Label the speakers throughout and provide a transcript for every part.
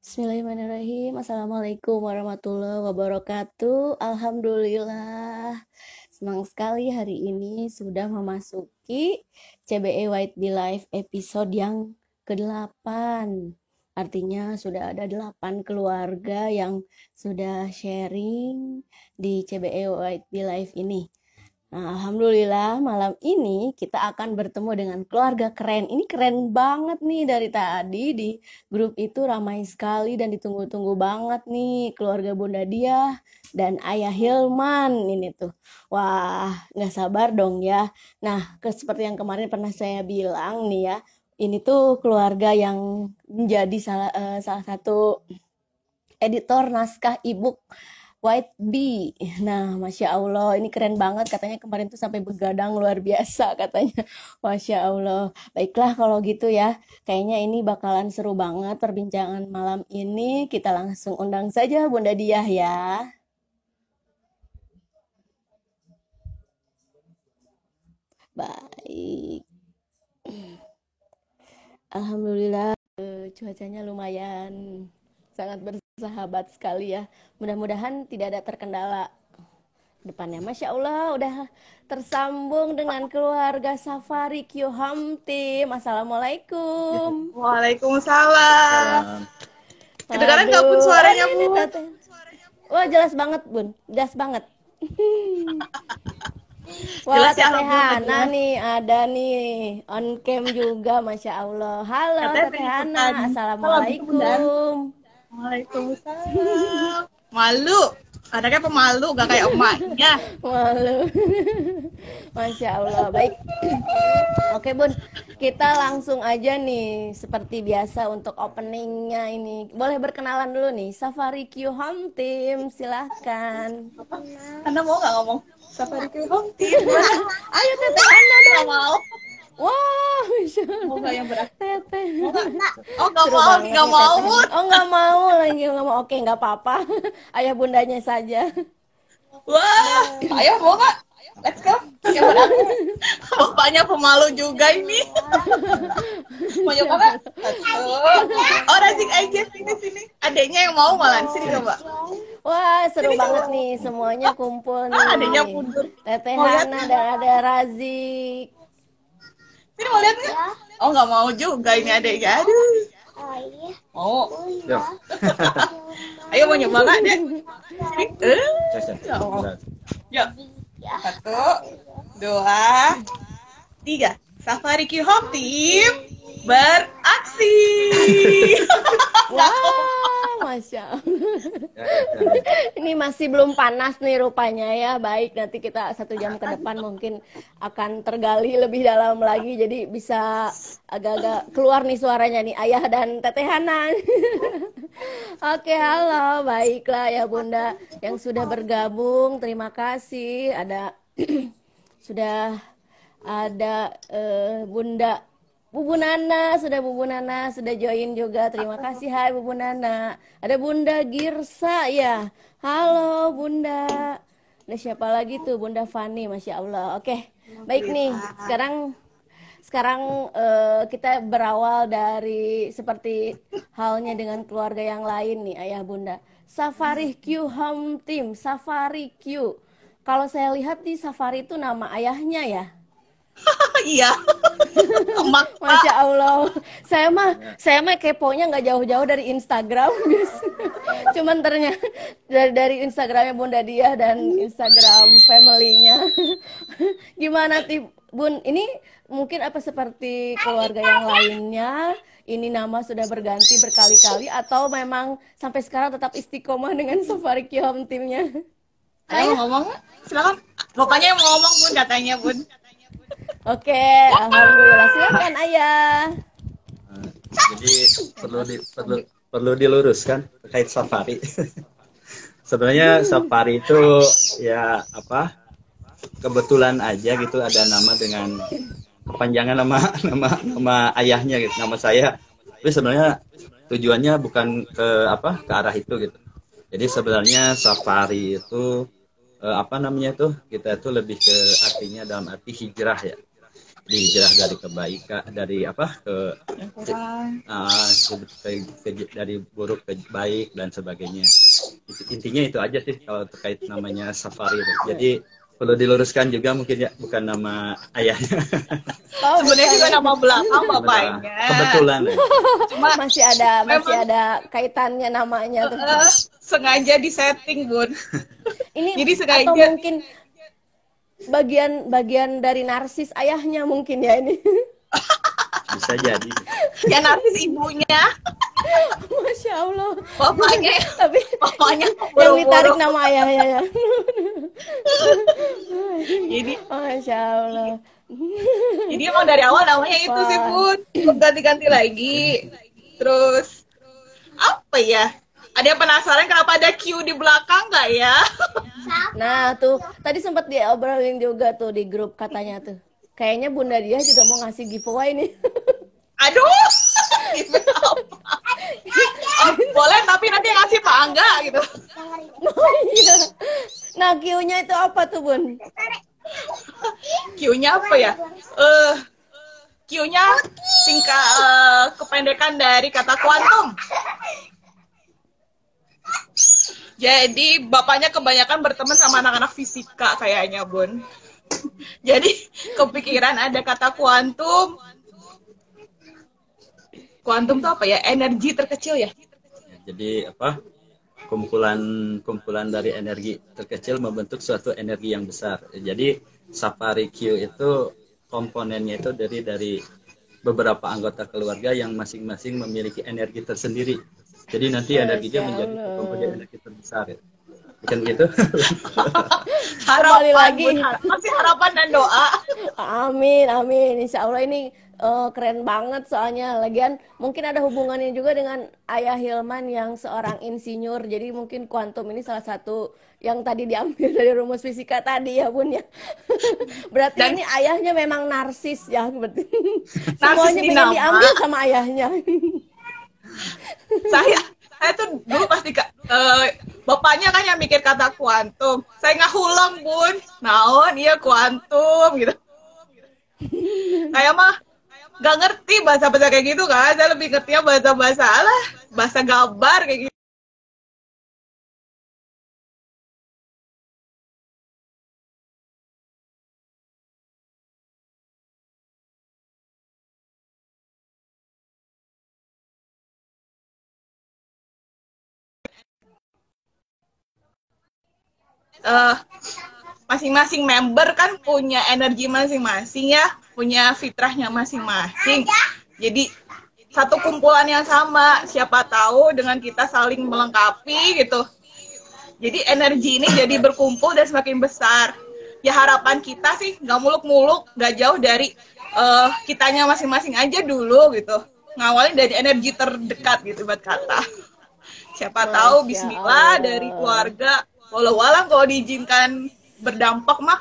Speaker 1: Bismillahirrahmanirrahim. Assalamualaikum warahmatullahi wabarakatuh. Alhamdulillah. Senang sekali hari ini sudah memasuki CBE White Be Life episode yang ke-8. Artinya sudah ada 8 keluarga yang sudah sharing di CBE White Be Life ini. Nah, Alhamdulillah malam ini kita akan bertemu dengan keluarga keren. Ini keren banget nih dari tadi di grup itu ramai sekali dan ditunggu-tunggu banget nih keluarga Bunda Dia dan Ayah Hilman ini tuh. Wah, nggak sabar dong ya. Nah, seperti yang kemarin pernah saya bilang nih ya, ini tuh keluarga yang menjadi salah uh, salah satu editor naskah ebook White Bee. Nah, Masya Allah, ini keren banget. Katanya kemarin tuh sampai begadang luar biasa katanya. Masya Allah. Baiklah kalau gitu ya. Kayaknya ini bakalan seru banget perbincangan malam ini. Kita langsung undang saja Bunda Diah ya. Baik. Alhamdulillah eh, cuacanya lumayan sangat bersahabat sekali ya. Mudah-mudahan tidak ada terkendala depannya. Masya Allah udah tersambung dengan keluarga Safari Q Team. Assalamualaikum.
Speaker 2: Waalaikumsalam. Kedengaran nggak pun suaranya bu?
Speaker 1: Wah jelas banget bun, jelas banget. Wah, Jelas Teteh Hana nih, ada nih on cam juga, masya Allah. Halo Teteh Hana, assalamualaikum.
Speaker 2: Waalaikumsalam. Malu. Anaknya pemalu, gak kayak emaknya.
Speaker 1: Malu. Masya Allah. Baik. Oke Bun, kita langsung aja nih seperti biasa untuk openingnya ini. Boleh berkenalan dulu nih, Safari Q Home Team, silahkan.
Speaker 2: Anda mau nggak ngomong Safari Q Home Team?
Speaker 1: Ayo Teteh Anda dong.
Speaker 2: mau.
Speaker 1: Wah,
Speaker 2: wow, mau yang berat?
Speaker 1: Tete.
Speaker 2: Oh, nggak mau, nggak mau.
Speaker 1: Oh, nggak mau lagi nggak mau. Oke, nggak apa-apa. Ayah bundanya saja.
Speaker 2: Wah, ayo mau nggak? Let's go. Ya Bapaknya pemalu juga ini. mau nyoba nggak? Oh, Razik aja sini sini. Adiknya yang mau malah sini coba.
Speaker 1: Wah, seru banget nih semuanya kumpul nih.
Speaker 2: Ah, adiknya mundur.
Speaker 1: Teteh Hana dan ada Razik.
Speaker 2: Ini mau lihat nggak? Ya. Oh nggak mau juga ini adiknya. Aduh. Oh iya. Mau. Ya. Ayo mau nyoba nggak deh? Eh. Yuk. Satu, dua, tiga. Safari Q Home Team beraksi.
Speaker 1: wow, masya Ini masih belum panas nih rupanya ya. Baik, nanti kita satu jam ke depan mungkin akan tergali lebih dalam lagi. Jadi bisa agak-agak keluar nih suaranya nih ayah dan teteh Hana. Oke, halo. Baiklah ya Bunda yang sudah bergabung. Terima kasih. Ada sudah ada uh, Bunda Bubu Nana, sudah Bubu Nana, sudah join juga. Terima kasih, hai Bubu Nana. Ada Bunda Girsa ya. Halo Bunda. Ada siapa lagi tuh Bunda Fani, Masya Allah. Oke, baik nih. Sekarang sekarang uh, kita berawal dari seperti halnya dengan keluarga yang lain nih, Ayah Bunda. Safari Q Home Team, Safari Q. Kalau saya lihat di Safari itu nama ayahnya ya.
Speaker 2: iya.
Speaker 1: Masya Allah. Saya mah, saya mah keponya nggak jauh-jauh dari Instagram. Cuman ternyata dari, dari Instagramnya Bunda Dia dan Instagram familynya. Gimana ti Bun? Ini mungkin apa seperti keluarga yang lainnya? Ini nama sudah berganti berkali-kali atau memang sampai sekarang tetap istiqomah dengan Safari Home timnya?
Speaker 2: Ayo ngomong, silakan. Bapaknya mau ngomong bun katanya bun.
Speaker 1: Oke, alhamdulillah silakan ayah.
Speaker 3: Jadi perlu di, perlu perlu diluruskan terkait safari. Sebenarnya safari itu ya apa? Kebetulan aja gitu ada nama dengan kepanjangan nama nama nama ayahnya gitu, nama saya. Tapi sebenarnya tujuannya bukan ke apa? ke arah itu gitu. Jadi sebenarnya safari itu eh, apa namanya tuh kita itu lebih ke artinya dalam arti hijrah ya dihijrah dari kebaikan dari apa ke uh, ke, ke, dari buruk ke baik dan sebagainya intinya itu aja sih kalau terkait namanya safari jadi perlu diluruskan juga mungkin ya bukan nama ayahnya.
Speaker 2: Oh, sebenarnya juga nama belakang bapaknya.
Speaker 3: Kebetulan.
Speaker 1: Cuma masih ada masih ada kaitannya namanya tuh. Uh,
Speaker 2: sengaja disetting, Bun.
Speaker 1: Ini Jadi sengaja atau mungkin bagian bagian dari narsis ayahnya mungkin ya ini.
Speaker 3: Bisa jadi.
Speaker 2: Ya narsis ibunya.
Speaker 1: Masya Allah.
Speaker 2: Bapaknya,
Speaker 1: tapi bapaknya yang ditarik nama ayahnya ya.
Speaker 2: Jadi,
Speaker 1: Masya Allah.
Speaker 2: Jadi emang dari awal namanya itu sih pun ganti-ganti lagi. Terus apa ya? Ada yang penasaran kenapa ada Q di belakang nggak ya?
Speaker 1: Nah tuh tadi sempat diobrolin juga tuh di grup katanya tuh. Kayaknya Bunda dia juga mau ngasih giveaway nih.
Speaker 2: Aduh, oh, boleh tapi nanti ngasih Pak Angga gitu.
Speaker 1: Oh, iya. Nah, Q-nya itu apa tuh, Bun?
Speaker 2: Q-nya apa ya? Eh, uh, Q-nya singkat uh, kependekan dari kata kuantum. Jadi bapaknya kebanyakan berteman sama anak-anak fisika kayaknya, Bun. Jadi kepikiran ada kata kuantum, kuantum tuh apa ya? Energi terkecil ya?
Speaker 3: Jadi apa? Kumpulan kumpulan dari energi terkecil membentuk suatu energi yang besar. Jadi Safari Q itu komponennya itu dari dari beberapa anggota keluarga yang masing-masing memiliki energi tersendiri jadi nanti energinya menjadi komponen energi terbesar ya. bukan gitu.
Speaker 2: Harapan lagi. Masih harapan dan doa.
Speaker 1: Amin amin. Insya Allah ini uh, keren banget soalnya. Lagian mungkin ada hubungannya juga dengan ayah Hilman yang seorang insinyur. Jadi mungkin kuantum ini salah satu yang tadi diambil dari rumus fisika tadi ya bun ya. Berarti Dan, ini ayahnya memang narsis ya. Berarti semuanya pengen diambil sama ayahnya
Speaker 2: saya saya tuh dulu pasti uh, bapaknya kan yang mikir kata kuantum. Saya nggak hulang bun. Naon iya kuantum gitu. Kayak mah nggak ngerti bahasa-bahasa kayak gitu kan. Saya lebih ngerti ya bahasa-bahasa lah. Bahasa gambar kayak uh, masing-masing member kan punya energi masing-masing ya, punya fitrahnya masing-masing. Jadi satu kumpulan yang sama, siapa tahu dengan kita saling melengkapi gitu. Jadi energi ini jadi berkumpul dan semakin besar. Ya harapan kita sih nggak muluk-muluk, nggak jauh dari uh, kitanya masing-masing aja dulu gitu. Ngawalin dari energi terdekat gitu buat kata. Siapa tahu Bismillah dari keluarga, walau walang kalau diizinkan berdampak mah.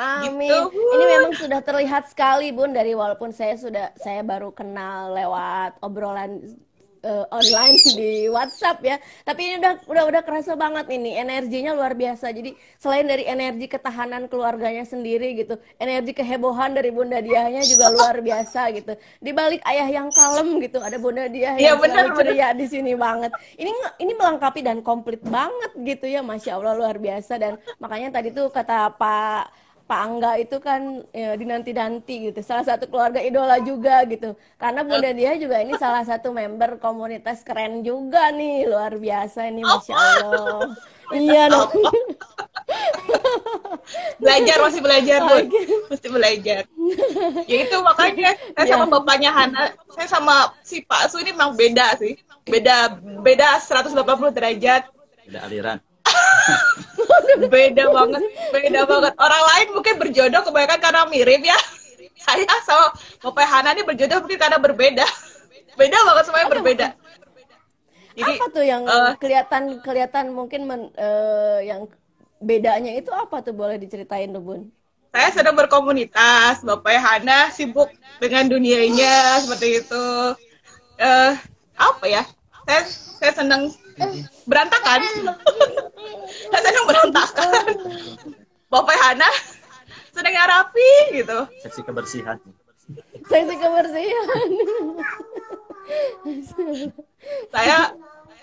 Speaker 1: Amin. Gitu. Ini memang sudah terlihat sekali Bun dari walaupun saya sudah saya baru kenal lewat obrolan uh, online di WhatsApp ya. Tapi ini udah udah udah kerasa banget ini energinya luar biasa. Jadi selain dari energi ketahanan keluarganya sendiri gitu, energi kehebohan dari Bunda Diahnya juga luar biasa gitu. Di balik ayah yang kalem gitu, ada Bunda Diah yang ya, bener, ceria di sini banget. Ini ini melengkapi dan komplit banget gitu ya, masya Allah luar biasa dan makanya tadi tuh kata Pak Pak Angga itu kan ya, dinanti-nanti gitu. Salah satu keluarga idola juga gitu. Karena Bunda dia juga ini salah satu member komunitas keren juga nih. Luar biasa ini Masya Allah. iya dong.
Speaker 2: belajar masih belajar. Okay. Mesti belajar. Ya itu makanya saya sama yeah. bapaknya Hana, saya sama si Pak Su ini memang beda sih. Beda beda 180 derajat.
Speaker 3: Beda aliran
Speaker 2: beda banget beda banget. Orang lain mungkin berjodoh kebanyakan karena mirip ya. Saya sama Bapak Hana ini berjodoh mungkin karena berbeda. Beda banget semuanya berbeda.
Speaker 1: jadi apa tuh yang uh, kelihatan kelihatan mungkin men, uh, yang bedanya itu apa tuh? Boleh diceritain tuh bun.
Speaker 2: Saya sedang berkomunitas. Bapak Hana sibuk dengan dunianya seperti itu. Uh, apa ya? Saya saya senang berantakan. Saya senang berantakan. Bapak Hana sedang rapi gitu.
Speaker 3: Seksi kebersihan.
Speaker 1: Seksi kebersihan.
Speaker 2: Saya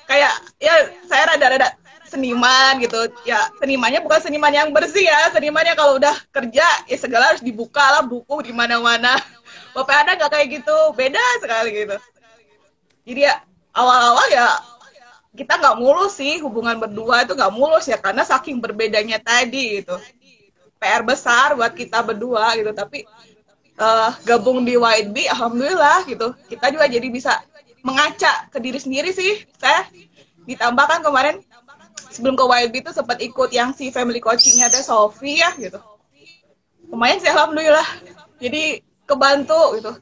Speaker 2: kayak ya saya rada-rada seniman gitu. Ya senimannya bukan seniman yang bersih ya. Senimannya kalau udah kerja ya segala harus dibuka lah buku di mana-mana. Bapak ada nggak kayak gitu. Beda sekali gitu. Jadi ya awal-awal ya kita nggak mulus sih hubungan berdua itu nggak mulus ya karena saking berbedanya tadi gitu. PR besar buat kita berdua gitu tapi uh, gabung di YB alhamdulillah gitu. Kita juga jadi bisa mengaca ke diri sendiri sih saya ditambahkan kemarin sebelum ke YB itu sempat ikut yang si family coachingnya ada Sofi ya gitu. Lumayan sih alhamdulillah. Jadi kebantu gitu.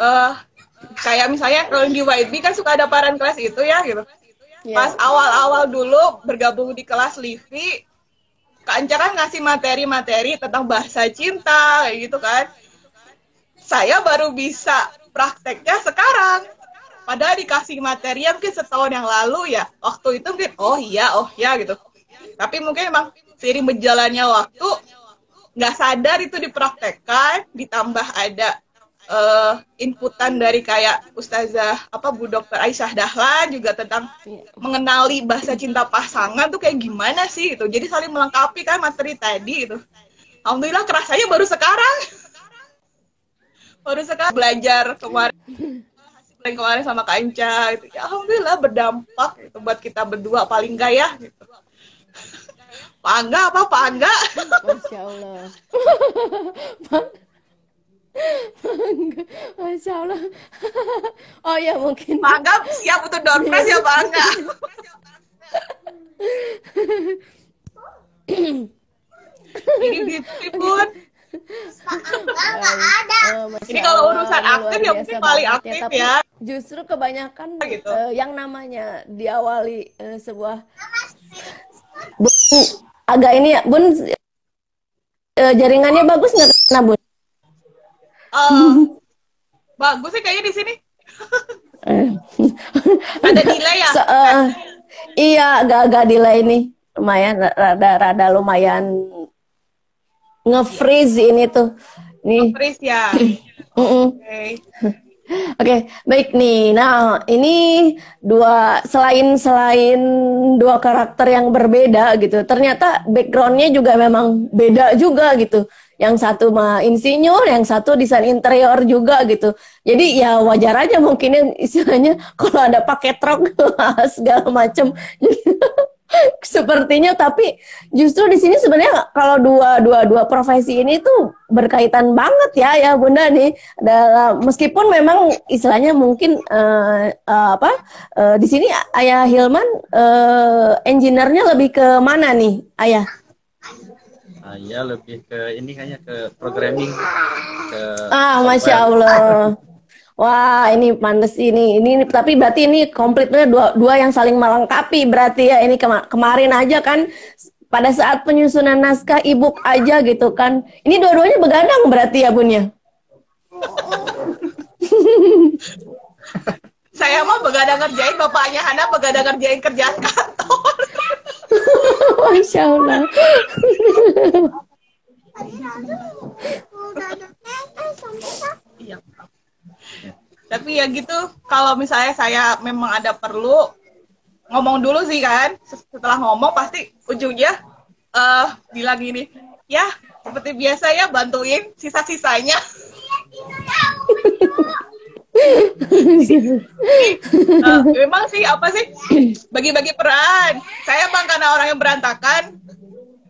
Speaker 2: Uh, kayak misalnya kalau di YB kan suka ada paran kelas itu ya gitu. Yeah. pas awal-awal dulu bergabung di kelas Livi Kak kan ngasih materi-materi tentang bahasa cinta kayak gitu kan. Saya baru bisa prakteknya sekarang. Padahal dikasih materi yang mungkin setahun yang lalu ya. Waktu itu mungkin oh iya oh iya gitu. Tapi mungkin emang seiring berjalannya waktu nggak sadar itu dipraktekkan ditambah ada uh, inputan dari kayak Ustazah apa Bu Dokter Aisyah Dahlan juga tentang iya. mengenali bahasa cinta pasangan tuh kayak gimana sih gitu. Jadi saling melengkapi kan materi tadi gitu. Alhamdulillah kerasanya baru sekarang. baru sekarang belajar kemarin yang kemarin sama Kak Inca gitu. Ya, alhamdulillah berdampak gitu buat kita berdua paling gak ya gitu. Pangga apa pangga?
Speaker 1: Masya Allah. Masya Allah. Oh ya mungkin.
Speaker 2: Pangga siap untuk doorpress ya Pangga. Ini di pun. Oh, Ini kalau urusan aktif ya mungkin paling ya, aktif ya. ya.
Speaker 1: Justru kebanyakan gitu. uh, yang namanya diawali uh, sebuah Bun, agak ini ya, Bun uh, jaringannya bagus nggak nah Bun?
Speaker 2: Uh, bagus sih kayaknya di sini. Ada delay ya? So, uh,
Speaker 1: iya, agak-agak delay nih. Lumayan, rada-rada lumayan nge-freeze ini tuh. Nih.
Speaker 2: Nge-freeze ya? Oke. Okay.
Speaker 1: Oke, okay, baik nih. Nah, ini dua selain selain dua karakter yang berbeda gitu. Ternyata backgroundnya juga memang beda juga gitu yang satu mah insinyur, yang satu desain interior juga gitu. Jadi ya wajar aja mungkin istilahnya kalau ada pakai truk segala macam. Sepertinya tapi justru di sini sebenarnya kalau dua dua dua profesi ini tuh berkaitan banget ya ya Bunda nih dalam meskipun memang istilahnya mungkin uh, uh, apa uh, di sini Ayah Hilman uh, engineer-nya lebih ke mana nih Ayah?
Speaker 3: Uh, ya lebih ke ini kayaknya ke programming ke
Speaker 1: ah masya allah Wah, ini pantas ini. Ini tapi berarti ini komplitnya dua dua yang saling melengkapi berarti ya. Ini kema kemarin aja kan pada saat penyusunan naskah ebook aja gitu kan. Ini dua-duanya begadang berarti ya, Bun ya.
Speaker 2: Saya mah begadang ngerjain, bapaknya Hana begadang ngerjain kerjaan kantor.
Speaker 1: Masya Allah.
Speaker 2: Iya. Tapi ya gitu, kalau misalnya saya memang ada perlu ngomong dulu sih kan. Setelah ngomong pasti ujungnya uh, bilang gini, ya seperti biasa ya bantuin sisa-sisanya. Uh, memang sih apa sih bagi-bagi peran. Saya bang karena orang yang berantakan,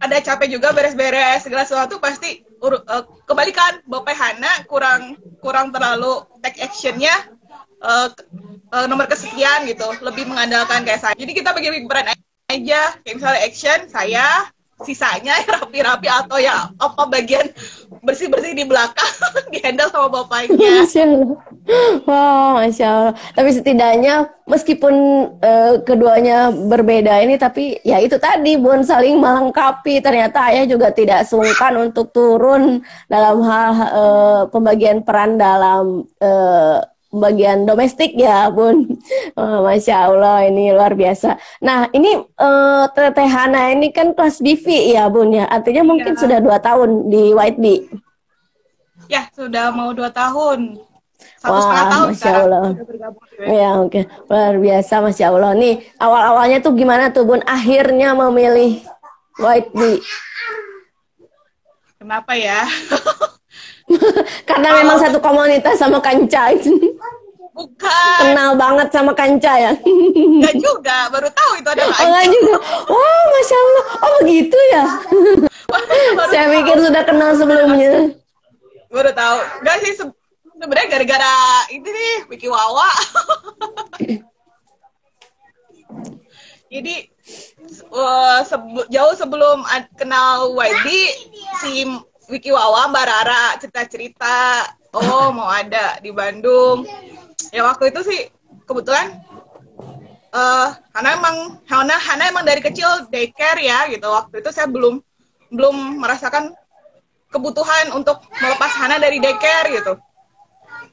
Speaker 2: ada capek juga beres-beres segala sesuatu pasti uh, kebalikan Bapak Hana kurang kurang terlalu take actionnya uh, uh, nomor kesekian gitu, lebih mengandalkan kayak saya. Jadi kita bagi-bagi peran aja, kayak misalnya action saya, sisanya rapi-rapi atau ya apa bagian bersih-bersih di belakang dihandle sama bapaknya.
Speaker 1: Masya Allah. Wow, Masya Allah. Tapi setidaknya meskipun uh, keduanya berbeda ini tapi ya itu tadi Bun saling melengkapi. Ternyata ayah juga tidak sungkan untuk turun dalam hal uh, pembagian peran dalam uh, bagian domestik ya bun oh, masya allah ini luar biasa nah ini uh, teteh Hana ini kan kelas BV ya bun ya artinya mungkin ya. sudah dua tahun di White Bee
Speaker 2: ya sudah mau dua tahun
Speaker 1: satu Wah, setengah tahun Masya Allah. Ya, oke. Okay. Luar biasa, Masya Allah. Nih, awal-awalnya tuh gimana tuh, Bun? Akhirnya memilih White Bee.
Speaker 2: Kenapa ya?
Speaker 1: Karena oh. memang satu komunitas sama Kanca.
Speaker 2: Bukan.
Speaker 1: Kenal banget sama Kanca ya?
Speaker 2: Enggak juga, baru tahu itu ada
Speaker 1: Kanca. Oh, juga. Wah, Masya Allah. Oh, begitu ya? Saya pikir sudah kenal sebelumnya.
Speaker 2: Baru tahu. Enggak sih, sebenarnya gara-gara ini nih Wiki Wawa jadi uh, sebe jauh sebelum kenal YD si Wiki Wawa Mbak Rara cerita-cerita oh mau ada di Bandung ya waktu itu sih kebetulan uh, Hana emang Hana Hana emang dari kecil daycare ya gitu waktu itu saya belum belum merasakan kebutuhan untuk melepas Hana dari daycare gitu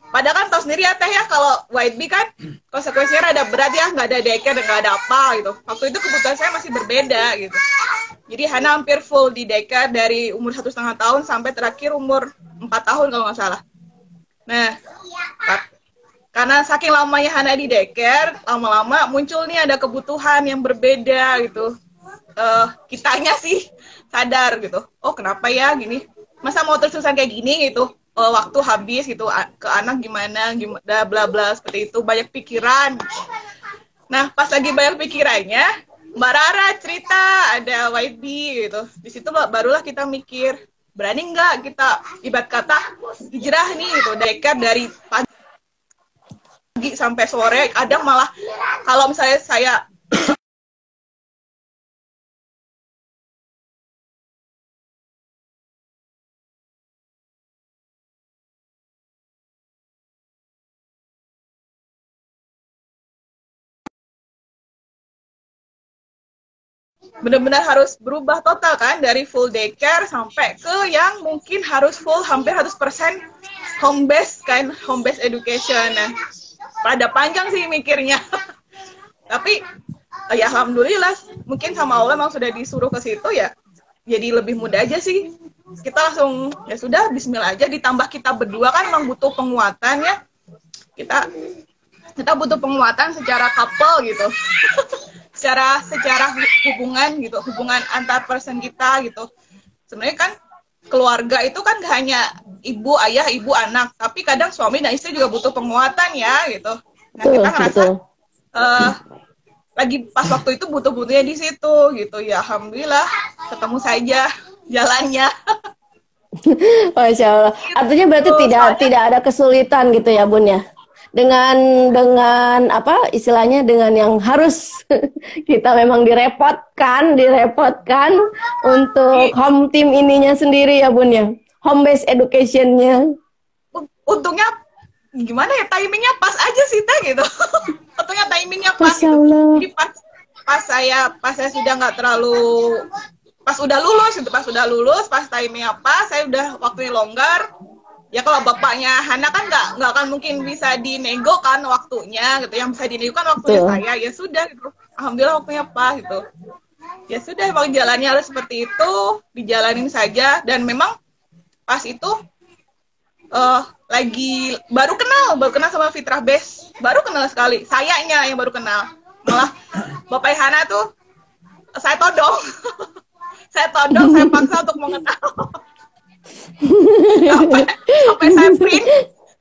Speaker 2: Padahal kan tau sendiri ya teh ya kalau white bee kan konsekuensinya ada berat ya nggak ada daycare dan nggak ada apa gitu. Waktu itu kebutuhan saya masih berbeda gitu. Jadi Hana hampir full di daycare dari umur satu setengah tahun sampai terakhir umur empat tahun kalau nggak salah. Nah, karena saking lamanya Hana di daycare, lama-lama muncul nih ada kebutuhan yang berbeda gitu. Uh, kitanya sih sadar gitu. Oh kenapa ya gini? Masa mau terus-terusan kayak gini gitu? uh, waktu habis gitu ke anak gimana gimana bla bla seperti itu banyak pikiran nah pas lagi banyak pikirannya Mbak Rara cerita ada YB gitu. Di situ barulah kita mikir berani nggak kita ibarat kata hijrah nih gitu dekat dari pagi sampai sore kadang malah kalau misalnya saya benar-benar harus berubah total kan dari full daycare sampai ke yang mungkin harus full hampir 100% home base kan home base education. Nah pada panjang sih mikirnya. Tapi ya alhamdulillah mungkin sama Allah memang sudah disuruh ke situ ya jadi lebih mudah aja sih. Kita langsung ya sudah Bismillah aja ditambah kita berdua kan memang butuh penguatan ya. Kita kita butuh penguatan secara couple gitu secara secara hubungan gitu hubungan antar person kita gitu. Sebenarnya kan keluarga itu kan gak hanya ibu ayah ibu anak tapi kadang suami dan istri juga butuh penguatan ya gitu. Nah kita ngerasa uh, lagi pas waktu itu butuh butuhnya di situ gitu. Ya alhamdulillah ketemu saja jalannya.
Speaker 1: Masya Allah. Artinya berarti gitu, tidak soalnya, tidak ada kesulitan gitu ya Bun ya? Dengan dengan apa istilahnya dengan yang harus kita memang direpotkan direpotkan untuk home team ininya sendiri ya bun ya. Home based educationnya.
Speaker 2: Untungnya gimana ya timingnya pas aja sih teh gitu. Untungnya timingnya pas
Speaker 1: gitu.
Speaker 2: Jadi pas pas saya pas saya sudah nggak terlalu pas udah lulus itu pas udah lulus pas timingnya pas saya udah waktunya longgar ya kalau bapaknya Hana kan nggak nggak akan mungkin bisa dinego kan waktunya gitu. Yang bisa dinego kan waktunya saya. Ya sudah gitu. Alhamdulillah waktunya apa gitu. Ya sudah emang jalannya harus seperti itu. Dijalanin saja. Dan memang pas itu uh, lagi baru kenal. Baru kenal sama Fitrah Best baru kenal sekali. Sayanya yang baru kenal. Malah bapak Hana tuh saya todong. Saya todong saya paksa untuk mengenal sampai, saya print.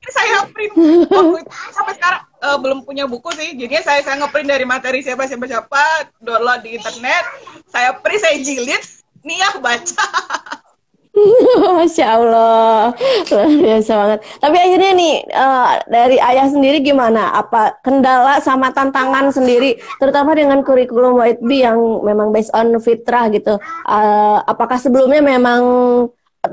Speaker 2: Saya print. Waktu sampai sekarang uh, belum punya buku sih. Jadinya saya saya ngeprint dari materi siapa siapa siapa. Download di internet. Saya print saya jilid. Ya baca.
Speaker 1: Masya Allah, luar biasa banget. Tapi akhirnya nih uh, dari ayah sendiri gimana? Apa kendala sama tantangan sendiri, terutama dengan kurikulum White Bee yang memang based on fitrah gitu? Uh, apakah sebelumnya memang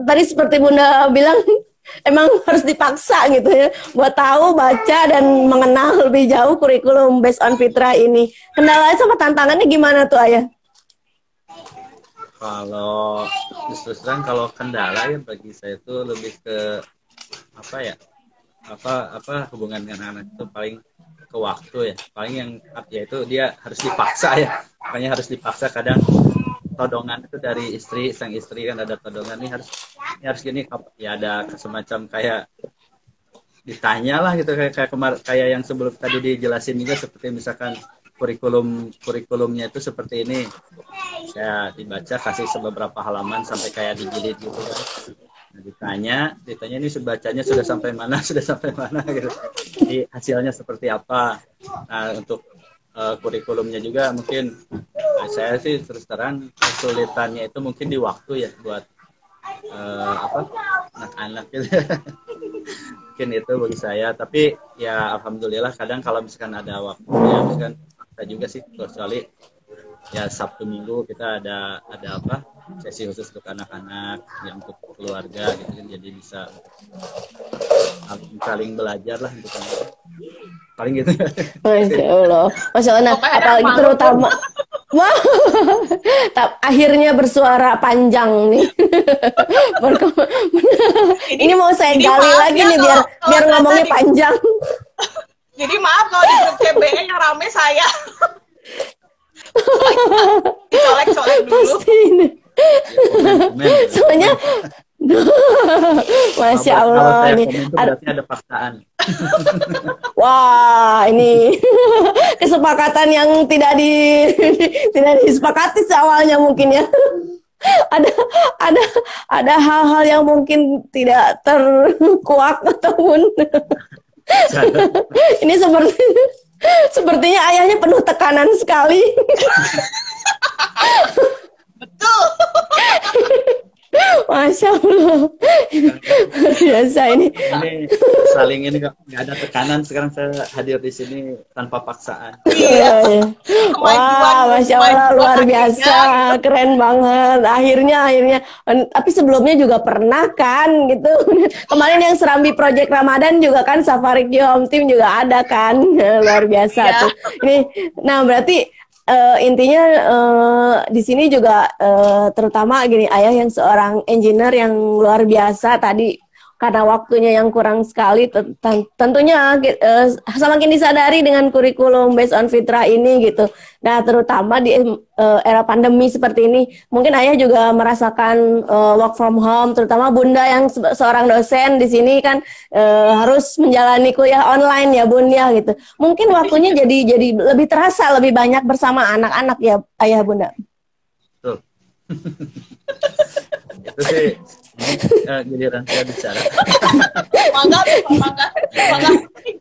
Speaker 1: tadi seperti Bunda bilang emang harus dipaksa gitu ya buat tahu baca dan mengenal lebih jauh kurikulum based on fitrah ini. Kendalanya sama tantangannya gimana tuh ayah?
Speaker 3: Kalau justru terang kalau kendala ya bagi saya itu lebih ke apa ya apa apa hubungan dengan anak itu paling ke waktu ya paling yang ya itu dia harus dipaksa ya makanya harus dipaksa kadang todongan itu dari istri sang istri kan ada todongan. Nih harus ini harus gini ya ada semacam kayak ditanya lah gitu kayak kayak kemar kayak yang sebelum tadi dijelasin juga seperti misalkan kurikulum kurikulumnya itu seperti ini. Saya dibaca kasih beberapa halaman sampai kayak dijilid gitu kan. Nah, ditanya ditanya ini bacanya sudah sampai mana sudah sampai mana gitu. Jadi hasilnya seperti apa? Nah untuk uh, kurikulumnya juga mungkin uh, saya sih terus terang kesulitannya itu mungkin di waktu ya buat uh, apa anak-anak gitu. Mungkin itu bagi saya tapi ya alhamdulillah kadang kalau misalkan ada waktu ya misalkan kita juga sih kecuali ya Sabtu Minggu kita ada ada apa sesi khusus untuk anak-anak yang untuk keluarga gitu kan jadi bisa saling belajar lah untuk anak paling gitu
Speaker 1: Masya Allah Masya Allah nah, apalagi terutama Wah, akhirnya bersuara panjang nih. ini mau saya ini gali lagi ya nih biar kalau biar ngomongnya di... panjang.
Speaker 2: Jadi maaf kalau di grup CBE yang rame saya. Colek-colek dulu. Pasti ini.
Speaker 1: Soalnya Masya Allah
Speaker 3: ini berarti ada paksaan.
Speaker 1: Wah, ini kesepakatan yang tidak di tidak disepakati awalnya mungkin ya. Ada ada ada hal-hal yang mungkin tidak terkuak ataupun ini seperti sepertinya ayahnya penuh tekanan sekali.
Speaker 2: Betul.
Speaker 1: Masya Allah. Biasa ini.
Speaker 3: Ini saling ini nggak ada tekanan. Sekarang saya hadir di sini tanpa paksaan.
Speaker 1: Iya. iya. Wah, Masya Allah luar biasa. Keren banget. Akhirnya, akhirnya. Tapi sebelumnya juga pernah kan gitu. Kemarin yang Serambi Project Ramadan juga kan Safari Home Team juga ada kan. Luar biasa ya. tuh. Ini, nah berarti uh, intinya uh, di sini juga uh, terutama gini ayah yang seorang engineer yang luar biasa tadi karena waktunya yang kurang sekali tentunya uh, semakin disadari dengan kurikulum based on fitrah ini gitu. Nah, terutama di uh, era pandemi seperti ini, mungkin ayah juga merasakan uh, work from home, terutama bunda yang se seorang dosen di sini kan uh, harus menjalani kuliah online ya bun ya gitu. Mungkin waktunya jadi jadi lebih terasa lebih banyak bersama anak-anak ya ayah bunda.
Speaker 3: Betul. itu sih uh, giliran saya bicara.
Speaker 2: Mangga, mangga,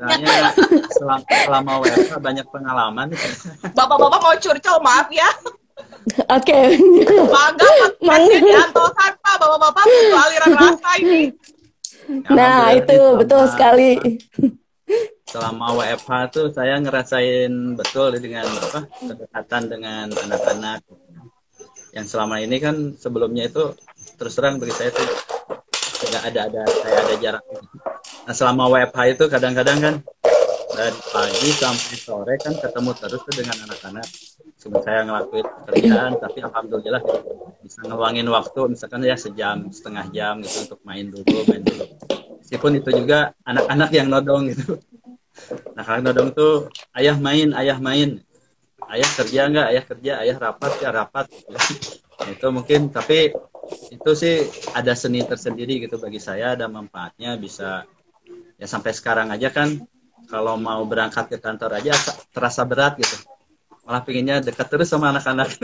Speaker 2: mangga.
Speaker 3: Selama, selama WFH banyak pengalaman.
Speaker 2: Bapak-bapak mau curcol, maaf ya.
Speaker 1: Oke. Okay.
Speaker 2: Mangga, mangga diantosan Pak, bapak-bapak itu aliran rasa ini.
Speaker 1: Nah, itu selama, betul sekali.
Speaker 3: Selama WFH tuh saya ngerasain betul dengan apa kedekatan dengan anak-anak yang selama ini kan sebelumnya itu terus terang bagi saya tuh tidak ada ada saya ada jarak nah selama WFH itu kadang-kadang kan dari pagi sampai sore kan ketemu terus tuh dengan anak-anak. Sebelum saya ngelakuin pekerjaan tapi alhamdulillah bisa ngeluangin waktu. Misalkan ya sejam setengah jam gitu untuk main dulu main dulu. Meskipun itu juga anak-anak yang nodong gitu. Nah kalau nodong tuh ayah main ayah main. Ayah kerja nggak? Ayah kerja ayah rapat ya rapat itu mungkin tapi itu sih ada seni tersendiri gitu bagi saya ada manfaatnya bisa ya sampai sekarang aja kan kalau mau berangkat ke kantor aja terasa berat gitu. Malah pinginnya dekat terus sama anak-anak.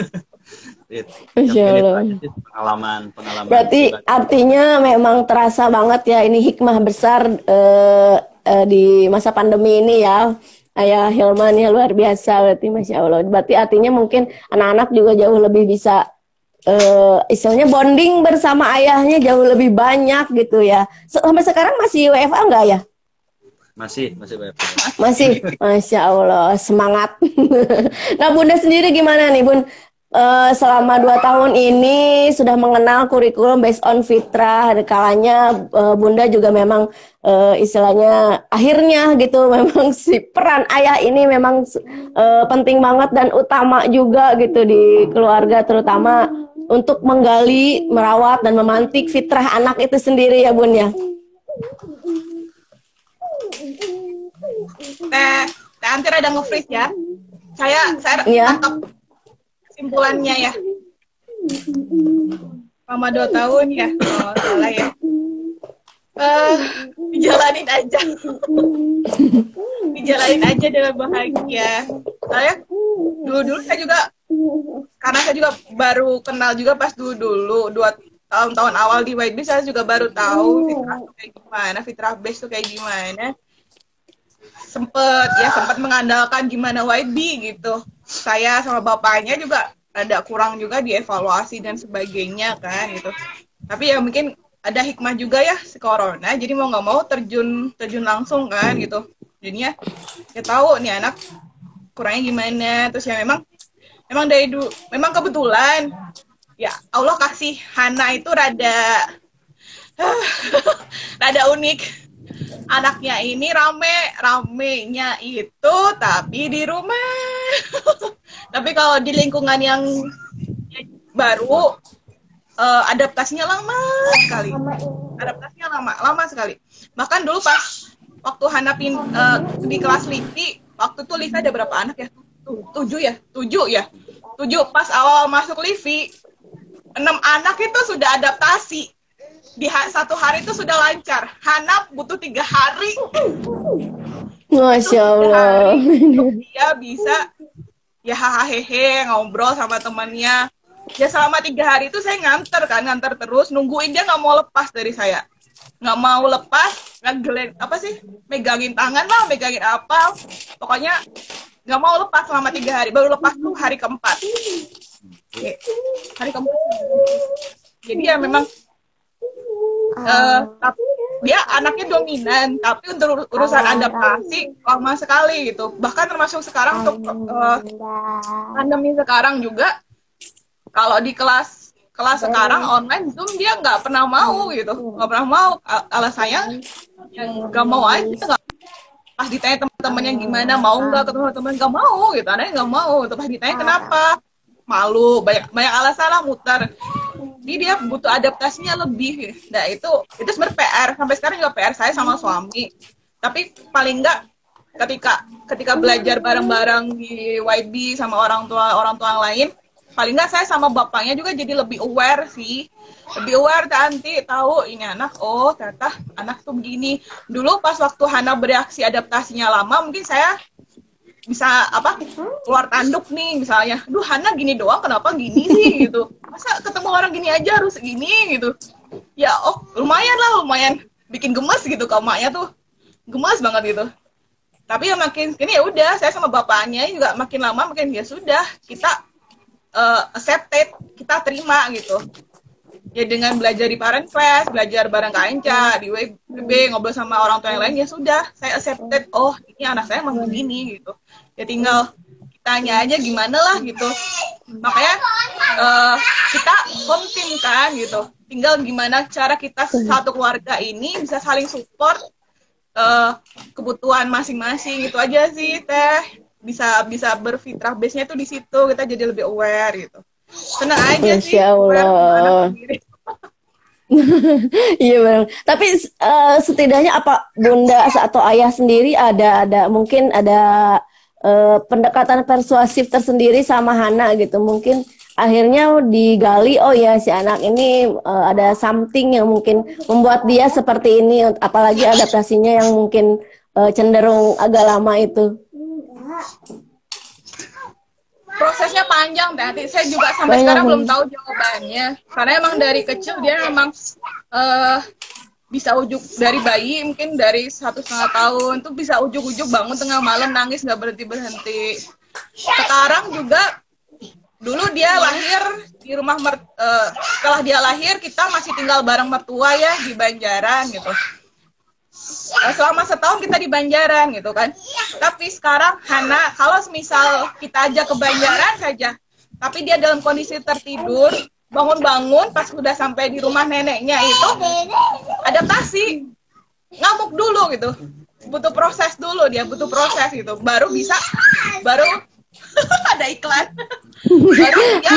Speaker 3: Pengalaman pengalaman
Speaker 1: berarti artinya memang terasa banget ya ini hikmah besar uh, uh, di masa pandemi ini ya. Ayah Hilman ya luar biasa. Berarti Masya Allah. Berarti artinya mungkin anak-anak juga jauh lebih bisa uh, istilahnya bonding bersama ayahnya jauh lebih banyak gitu ya. Sampai sekarang masih WFA enggak ya?
Speaker 3: Masih, masih WFA.
Speaker 1: Masih, Masya Allah, semangat. nah Bunda sendiri gimana nih Bun? uh, selama dua tahun ini sudah mengenal kurikulum based on fitrah. Kalanya uh, Bunda juga memang uh, istilahnya akhirnya gitu memang si peran ayah ini memang uh, penting banget dan utama juga gitu di keluarga terutama untuk menggali, merawat dan memantik fitrah anak itu sendiri ya Bun ya.
Speaker 2: teh teh antir ada nge-freeze ya? Saya saya
Speaker 1: Iya.
Speaker 2: tangkap kesimpulannya ya. Selama dua tahun ya kalau nggak salah ya. Eh, dijalanin aja. Dijalanin aja dengan bahagia. Saya dulu dulu saya juga karena saya juga baru kenal juga pas dulu dulu dua tahun-tahun awal di White saya juga baru tahu fitrah tuh kayak gimana fitrah base tuh kayak gimana. Sempet ya sempat mengandalkan gimana White Bee gitu. Saya sama bapaknya juga ada kurang juga dievaluasi dan sebagainya kan gitu. Tapi ya mungkin ada hikmah juga ya si corona jadi mau nggak mau terjun terjun langsung kan gitu. Jadinya ya tahu nih anak kurangnya gimana terus ya memang memang dari dulu memang kebetulan. Ya Allah kasih Hana itu rada rada unik. Anaknya ini rame ramenya itu tapi di rumah. Tapi kalau di lingkungan yang baru eh, adaptasinya lama sekali. Adaptasinya lama lama sekali. Bahkan dulu pas waktu Hana pin, eh, di kelas Livi waktu itu Livi ada berapa anak ya tujuh ya? Tujuh ya? Tujuh. Pas awal masuk Livi enam anak itu sudah adaptasi. Di ha- satu hari itu sudah lancar. Hana butuh tiga hari.
Speaker 1: Masya Allah.
Speaker 2: dia bisa ya hahaha ngobrol sama temannya. Ya selama tiga hari itu saya nganter kan nganter terus nungguin dia nggak mau lepas dari saya. Nggak mau lepas ngegelen apa sih? Megangin tangan lah megangin apa. Pokoknya nggak mau lepas selama tiga hari baru lepas tuh hari keempat. Oke. hari keempat. Jadi ya memang eh, tapi dia anaknya dominan tapi untuk ur- urusan adaptasi lama sekali gitu. Bahkan termasuk sekarang untuk eh, pandemi sekarang juga kalau di kelas kelas sekarang online zoom dia nggak pernah mau gitu. Nggak pernah mau Al- alasannya yang nggak mau aja nggak. Pas ditanya teman-temannya gimana mau nggak ketemu teman nggak mau gitu. Anaknya nggak mau. Pas ditanya kenapa? Malu. Banyak banyak alasan lah muter. Jadi dia butuh adaptasinya lebih. Nah itu itu sebenarnya PR sampai sekarang juga PR saya sama suami. Tapi paling enggak ketika ketika belajar bareng-bareng di YB sama orang tua orang tua yang lain paling enggak saya sama bapaknya juga jadi lebih aware sih. Lebih aware nanti tahu ini anak oh ternyata anak tuh begini. Dulu pas waktu Hana bereaksi adaptasinya lama mungkin saya bisa apa keluar tanduk nih misalnya duh Hana gini doang kenapa gini sih? Gitu. Masa ketemu orang gini aja harus gini gitu. Ya oh lumayan lah lumayan. Bikin gemes gitu kalau emaknya tuh. Gemes banget gitu. Tapi ya makin ini ya udah saya sama bapaknya juga makin lama makin ya sudah kita eh, accepted kita terima gitu ya dengan belajar di parent class, belajar bareng Kak Enca, di WB, ngobrol sama orang tua yang lain, ya sudah, saya accepted, oh ini anak saya emang begini gitu. Ya tinggal tanya aja gimana lah gitu. Makanya eh, kita home kan gitu. Tinggal gimana cara kita satu keluarga ini bisa saling support eh, kebutuhan masing-masing gitu aja sih teh. Bisa bisa berfitrah base-nya tuh di situ kita jadi lebih aware gitu. Tenang aja sih.
Speaker 1: Masya Allah. Iya benar. Tapi eh, setidaknya apa bunda atau ayah sendiri ada ada mungkin ada eh, pendekatan persuasif tersendiri sama Hana gitu. Mungkin akhirnya digali oh ya si anak ini eh, ada something yang mungkin membuat dia seperti ini apalagi adaptasinya yang mungkin eh, cenderung agak lama itu.
Speaker 2: Prosesnya panjang teh. Saya juga sampai
Speaker 1: Banyak,
Speaker 2: sekarang belum tahu jawabannya. Karena emang dari kecil dia memang eh bisa ujuk dari bayi mungkin dari satu setengah tahun tuh bisa ujuk-ujuk bangun tengah malam nangis nggak berhenti berhenti. Sekarang juga dulu dia lahir di rumah mer eh, setelah dia lahir kita masih tinggal bareng mertua ya di Banjaran gitu. Eh, selama setahun kita di Banjaran gitu kan. Tapi sekarang Hana kalau misal kita aja ke Banjaran saja, tapi dia dalam kondisi tertidur, bangun-bangun pas udah sampai di rumah neneknya itu adaptasi, ngamuk dulu gitu. Butuh proses dulu dia, butuh proses gitu. Baru bisa baru ada iklan. baru dia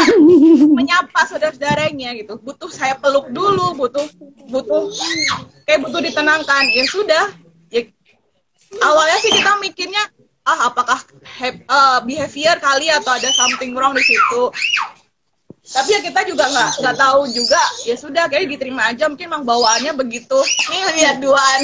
Speaker 2: menyapa saudara-saudaranya gitu. Butuh saya peluk dulu, butuh butuh kayak butuh ditenangkan. Ya sudah, ya awalnya sih kita mikirnya ah apakah uh, behavior kali atau ada something wrong di situ tapi ya kita juga nggak nggak tahu juga. Ya sudah kayak diterima aja. Mungkin emang bawaannya begitu. Nih lihat duaan.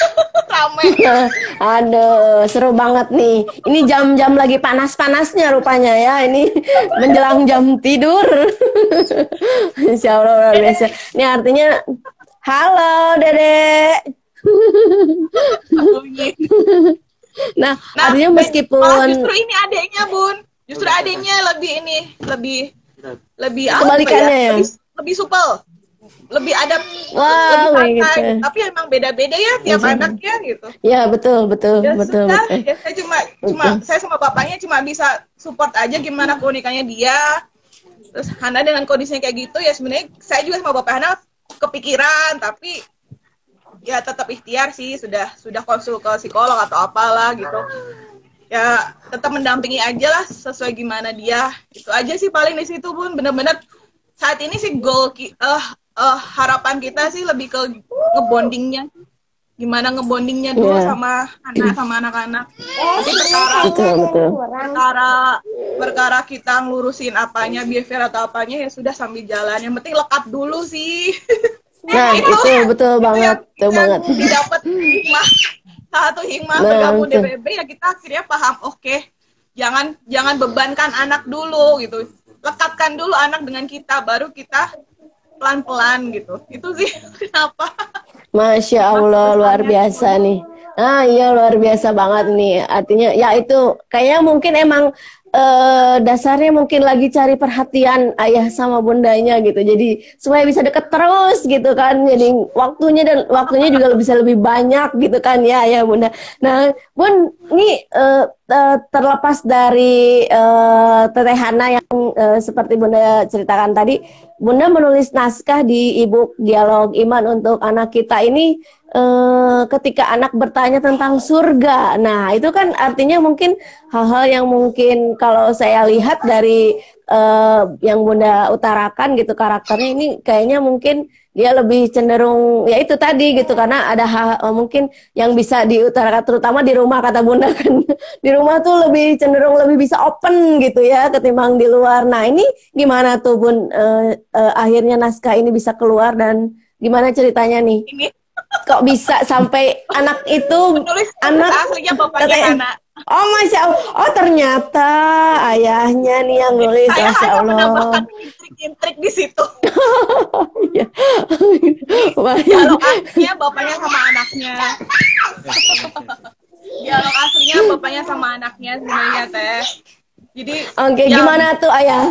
Speaker 2: Rame.
Speaker 1: Aduh seru banget nih. Ini jam-jam lagi panas-panasnya rupanya ya. Ini menjelang jam tidur. Insya Allah luar biasa. Ini artinya halo dedek nah, nah artinya meskipun
Speaker 2: justru ini adiknya bun. Justru adiknya lebih ini lebih lebih
Speaker 1: kebalikannya ya,
Speaker 2: Lebih, lebih supel. Lebih ada
Speaker 1: wow,
Speaker 2: lebih santai. gitu. tapi emang beda-beda ya tiap ya, anak ya gitu.
Speaker 1: Ya betul betul ya, betul,
Speaker 2: sudah,
Speaker 1: betul.
Speaker 2: Ya saya cuma betul. cuma saya sama bapaknya cuma bisa support aja gimana keunikannya dia. Terus Hana dengan kondisinya kayak gitu ya sebenarnya saya juga sama bapak Hana kepikiran tapi ya tetap ikhtiar sih. Sudah sudah konsul ke psikolog atau apalah gitu ya tetap mendampingi aja lah sesuai gimana dia. Itu aja sih paling di situ pun bener-bener saat ini sih goal uh, uh, harapan kita sih lebih ke ngebondingnya. Gimana ngebondingnya dulu yeah. sama anak sama anak-anak. Jadi perkara
Speaker 1: betul, betul.
Speaker 2: perkara perkara kita ngurusin apanya behavior atau apanya ya sudah sambil jalan. Yang penting lekat dulu sih.
Speaker 1: Nah itu, itu betul banget betul banget.
Speaker 2: didapat hikmah satu hikmah nah, bergabung di DBB ya kita akhirnya paham oke okay, jangan jangan bebankan anak dulu gitu. Lekatkan dulu anak dengan kita baru kita pelan pelan gitu. Itu sih kenapa?
Speaker 1: Masya Allah luar biasa nih. Ah iya luar biasa banget nih. Artinya ya itu kayaknya mungkin emang uh, dasarnya mungkin lagi cari perhatian ayah sama bundanya gitu. Jadi supaya bisa deket terus gitu kan. Jadi waktunya dan waktunya juga bisa lebih banyak gitu kan ya ya bunda. Nah bun ini uh, terlepas dari uh, Teteh Hana yang uh, seperti bunda ceritakan tadi, bunda menulis naskah di ibu dialog iman untuk anak kita ini uh, ketika anak bertanya tentang surga. Nah, itu kan artinya mungkin hal-hal yang mungkin kalau saya lihat dari uh, yang Bunda utarakan gitu karakternya ini kayaknya mungkin dia lebih cenderung ya itu tadi gitu karena ada hal uh, mungkin yang bisa diutarakan terutama di rumah kata Bunda kan di rumah tuh lebih cenderung lebih bisa open gitu ya ketimbang di luar. Nah, ini gimana tuh Bun uh, uh, akhirnya naskah ini bisa keluar dan gimana ceritanya nih? Ini kok bisa sampai anak itu
Speaker 2: Menulis anak aslinya bapaknya anak.
Speaker 1: Oh masya Allah, oh ternyata ayahnya nih yang nulis, Saya masya Allah.
Speaker 2: Intrik di situ. Iya. Dialog aslinya bapaknya sama anaknya. Dialog aslinya bapaknya sama anaknya sebenarnya teh. Jadi.
Speaker 1: Oke, okay, gimana tuh ayah?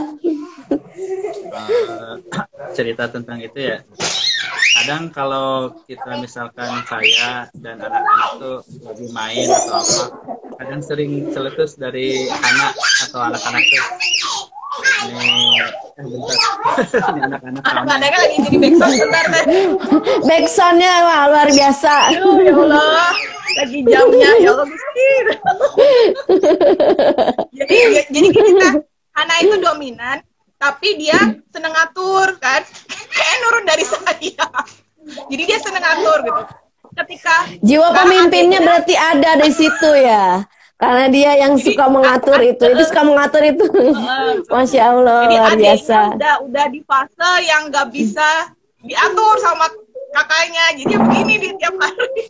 Speaker 3: Uh, cerita tentang itu ya kadang kalau kita misalkan saya dan anak-anak tuh lagi main atau apa kadang sering celetus dari anak atau anak-anak tuh. Ini eh bentar.
Speaker 2: Ini anak-anak anak-anaknya lagi jadi backsound bentar deh
Speaker 1: backsoundnya wah luar biasa.
Speaker 2: Aduh, ya Allah. Lagi jamnya ya Allah miskin jadi jadi kita anak itu dominan tapi dia seneng ngatur kan? Kayak nurun dari saya. Jadi dia seneng ngatur gitu. Ketika
Speaker 1: jiwa pemimpinnya berarti ada di situ ya. Karena dia yang jadi, suka mengatur itu. Itu suka mengatur itu. Masya allah jadi luar biasa.
Speaker 2: udah udah di fase yang nggak bisa diatur sama kakaknya. Jadi begini dia tiap hari.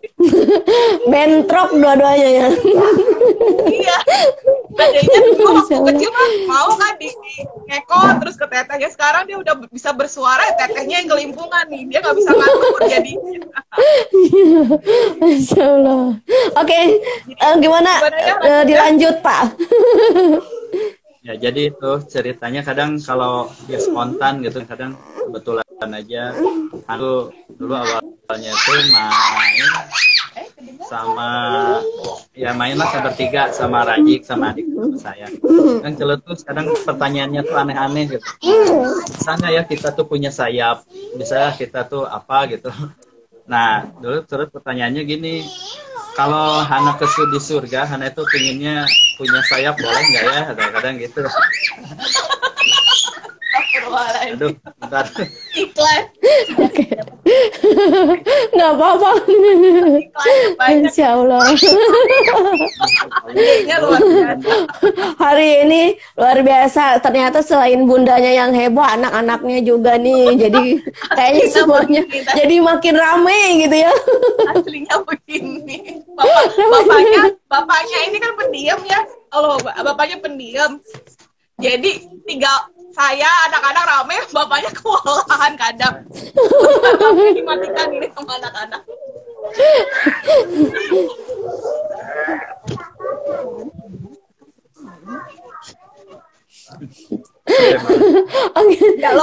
Speaker 1: Bentrok dua-duanya ya.
Speaker 2: Iya. Adanya waktu kecil mah mau kan di ngekot terus ke tetehnya sekarang dia udah bisa bersuara tetehnya yang kelimpungan nih. Dia nggak bisa ngatur jadi.
Speaker 1: Masya Allah. Oke okay. uh, eh, gimana, gimana ya, uh, dilanjut pak
Speaker 3: ya jadi itu ceritanya kadang kalau dia spontan gitu kadang kebetulan aja. Aku dulu awalnya tuh main sama ya mainlah saya bertiga sama Rajik sama adik saya. Kan celetus kadang pertanyaannya tuh aneh-aneh gitu. Misalnya ya kita tuh punya sayap bisa kita tuh apa gitu. Nah dulu terus pertanyaannya gini kalau Hana ke di surga Hana itu pinginnya punya sayap boleh nggak ya kadang-kadang gitu.
Speaker 2: Aduh, bentar.
Speaker 1: Iklan. Oke. Nggak apa-apa. Insya Allah. Hari ini luar biasa. Ternyata selain bundanya yang heboh, anak-anaknya juga nih. Jadi kayaknya semuanya jadi makin rame gitu ya.
Speaker 2: Aslinya begini. Bapak, bapaknya, bapaknya ini kan pendiam ya. Kalau bapaknya pendiam. Jadi tinggal saya anak-anak rame bapaknya kewalahan kadang. Dimatikan ini sama anak-anak.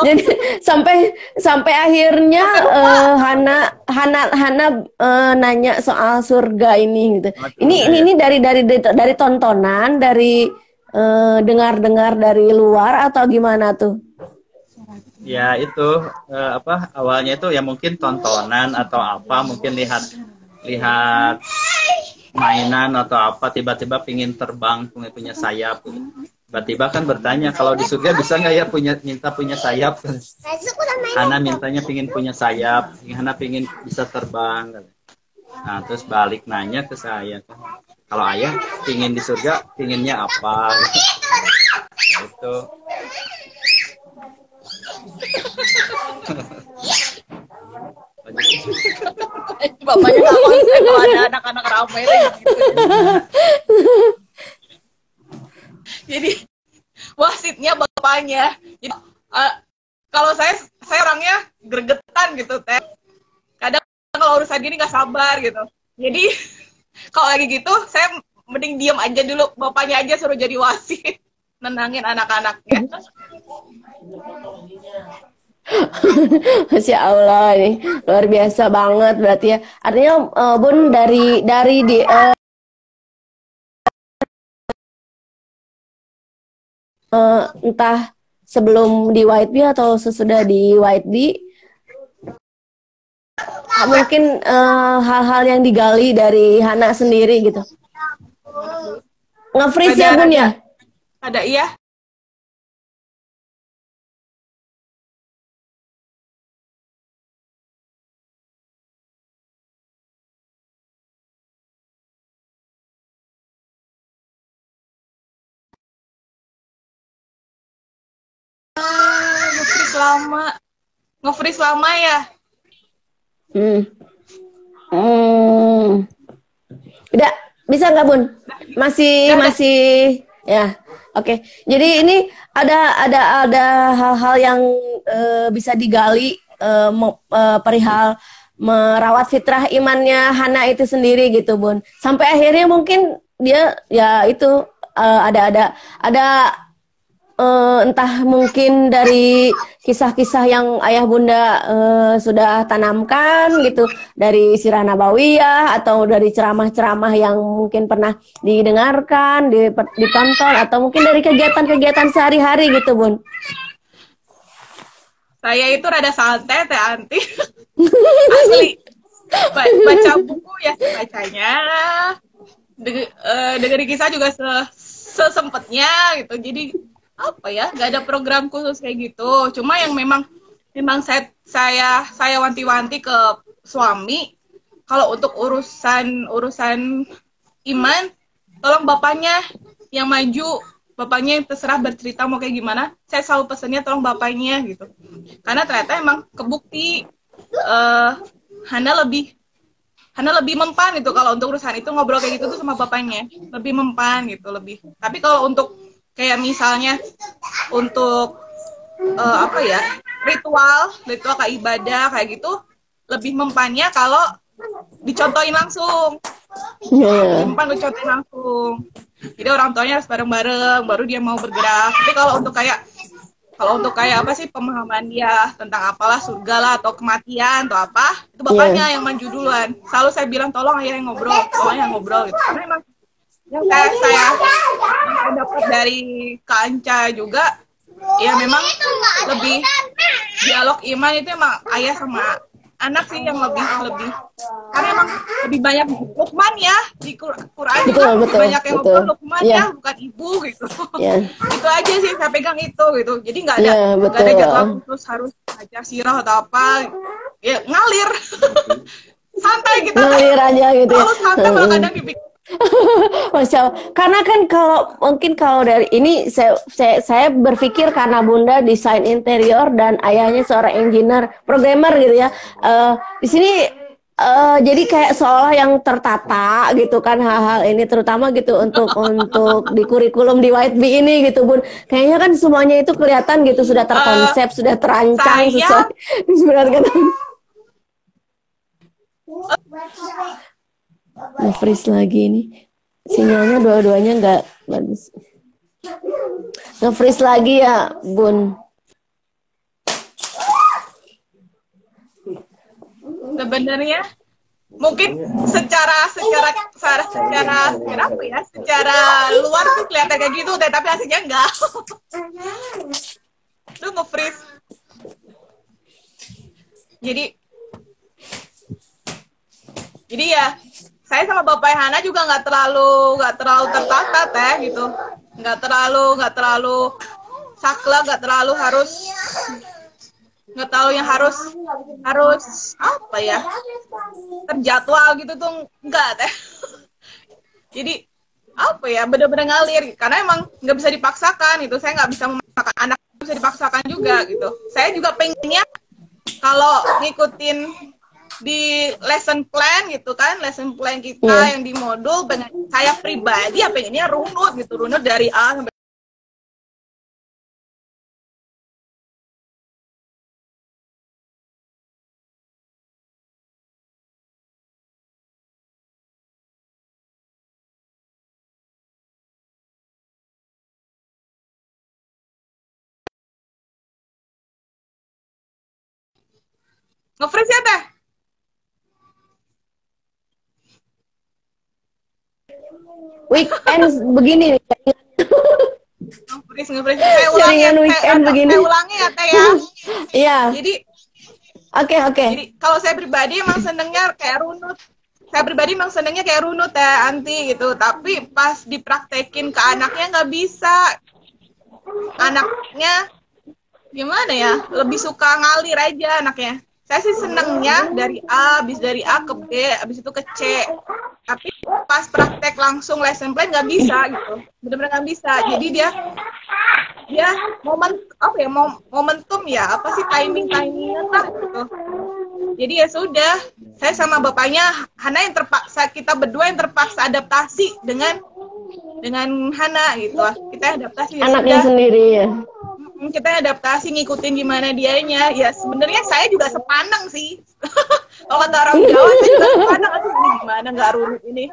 Speaker 1: Jadi sampai sampai akhirnya uh, Hana Hana Hana uh, nanya soal surga ini gitu. Ini ini ini dari dari dari tontonan dari Eh, dengar-dengar dari luar atau gimana tuh?
Speaker 3: Ya itu uh, apa awalnya itu ya mungkin tontonan atau apa mungkin lihat lihat mainan atau apa tiba-tiba pingin terbang punya punya sayap. Tiba-tiba kan bertanya kalau di surga bisa nggak ya punya minta punya sayap? Hana mintanya pingin punya sayap Hana pingin bisa terbang. Nah terus balik nanya ke saya kan kalau ayah pingin di surga pinginnya apa gitu.
Speaker 2: Bapaknya nggak mau kalau ada anak-anak ramai gitu. Jadi wasitnya bapaknya. Jadi, uh, kalau saya saya orangnya gregetan gitu teh. Kadang kalau urusan gini nggak sabar gitu. Jadi kalau lagi gitu saya mending diam aja dulu. Bapaknya aja suruh jadi wasit. Nenangin anak-anaknya.
Speaker 1: Masya Allah nih luar biasa banget berarti ya. Artinya uh, bun dari dari di uh, uh, entah sebelum di White Bee atau sesudah di White Bee mungkin eh, hal-hal uh, yang digali dari Hana sendiri gitu. Nge-freeze ya Bun ya?
Speaker 2: Ada iya. Ah, nge-freeze lama. Nge-freeze lama ya?
Speaker 1: Hmm. Hmm. Udah bisa nggak bun? Masih Udah. masih ya. Oke. Okay. Jadi ini ada ada ada hal-hal yang uh, bisa digali uh, uh, perihal merawat fitrah imannya Hana itu sendiri gitu bun. Sampai akhirnya mungkin dia ya itu uh, ada ada ada uh, entah mungkin dari kisah-kisah yang ayah bunda uh, sudah tanamkan gitu. Dari sirah nabawiyah atau dari ceramah-ceramah yang mungkin pernah didengarkan, ditonton atau mungkin dari kegiatan-kegiatan sehari-hari gitu bun.
Speaker 2: Saya itu rada santai teh anti. Asli. Baca buku ya bacanya. Deng uh, dengerin kisah juga se sesempetnya gitu. Jadi apa ya nggak ada program khusus kayak gitu. Cuma yang memang memang saya saya saya wanti-wanti ke suami kalau untuk urusan urusan iman tolong bapaknya yang maju bapaknya yang terserah bercerita mau kayak gimana saya selalu pesennya tolong bapaknya gitu. Karena ternyata emang kebukti uh, Hana lebih Hana lebih mempan gitu. Kalau untuk urusan itu ngobrol kayak gitu tuh sama bapaknya lebih mempan gitu lebih. Tapi kalau untuk kayak misalnya untuk uh, apa ya ritual ritual kayak ibadah kayak gitu lebih mempannya kalau dicontohin langsung. Yeah. mempan dicontohin langsung. Jadi orang tuanya harus bareng-bareng baru dia mau bergerak. Tapi kalau untuk kayak kalau untuk kayak apa sih pemahaman dia tentang apalah surga lah atau kematian atau apa itu bapaknya yeah. yang maju duluan. Selalu saya bilang tolong ayah yang ngobrol tolong yang ngobrol gitu. Karena emang yang saya, dapat dari kanca juga. Ya memang lebih dialog iman itu emang ayah sama anak sih yang lebih lebih. Karena emang lebih banyak Lukman ya di Quran.
Speaker 1: Betul,
Speaker 2: kan
Speaker 1: betul,
Speaker 2: banyak yang
Speaker 1: betul.
Speaker 2: Lukman
Speaker 1: yeah.
Speaker 2: ya bukan ibu gitu.
Speaker 1: Yeah.
Speaker 2: itu aja sih saya pegang itu gitu. Jadi nggak ada
Speaker 1: yeah,
Speaker 2: nggak ada jadwal khusus harus belajar sirah atau apa. Ya ngalir. Santai kita.
Speaker 1: Ngalir aja gitu ya.
Speaker 2: Lalu santai malah kadang dipikir
Speaker 1: Masya Allah. Karena kan kalau mungkin kalau dari ini saya, saya saya berpikir karena bunda desain interior dan ayahnya seorang engineer programmer gitu ya. Uh, di sini uh, jadi kayak seolah yang tertata gitu kan hal-hal ini terutama gitu untuk untuk di kurikulum di White Bee ini gitu bun. Kayaknya kan semuanya itu kelihatan gitu sudah terkonsep, uh, sudah terancang
Speaker 2: saya...
Speaker 1: sesuai kan. Nge-freeze lagi ini. Sinyalnya dua-duanya nggak bagus. Nge-freeze lagi ya bun.
Speaker 2: Sebenarnya mungkin secara secara secara secara secara apa ya secara luar tuh kelihatan kayak gitu deh tapi hasilnya enggak lu nge-freeze. Jadi jadi ya saya sama bapak Hana juga nggak terlalu nggak terlalu tertata teh gitu. Nggak terlalu nggak terlalu sakla nggak terlalu harus nggak tahu yang harus harus apa ya terjadwal gitu tuh enggak teh. Jadi apa ya bener-bener ngalir. Karena emang nggak bisa dipaksakan itu saya nggak bisa memaksakan anak bisa dipaksakan juga gitu. Saya juga pengennya kalau ngikutin di lesson plan gitu kan lesson plan kita yeah. yang di modul pengen saya pribadi ya pengennya runut gitu runut dari A sampai Nge-freeze ya teh?
Speaker 1: Weekend begini nih.
Speaker 2: Nge-freeze, nge-freeze. Saya ulangi ya,
Speaker 1: weekend
Speaker 2: saya,
Speaker 1: begini.
Speaker 2: Saya ulangi ya, Teh ya.
Speaker 1: Iya.
Speaker 2: Jadi
Speaker 1: Oke, okay, oke. Okay.
Speaker 2: Jadi kalau saya pribadi emang senengnya kayak runut. Saya pribadi emang senengnya kayak runut ya, anti gitu. Tapi pas dipraktekin ke anaknya nggak bisa. Anaknya gimana ya? Lebih suka ngalir aja anaknya saya sih senengnya dari A, habis dari A ke B, habis itu ke C. Tapi pas praktek langsung lesson plan nggak bisa gitu, benar-benar nggak bisa. Jadi dia dia momen apa ya momentum ya apa sih timing timingnya lah gitu. Jadi ya sudah, saya sama bapaknya Hana yang terpaksa kita berdua yang terpaksa adaptasi dengan dengan Hana gitu. Kita adaptasi
Speaker 1: ya anaknya sudah. sendiri ya
Speaker 2: kita adaptasi ngikutin gimana dianya. Ya sebenarnya saya juga sepanang sih. Kalau kata orang Jawa saya juga sepanang aduh ini gimana? Nggak runut ini.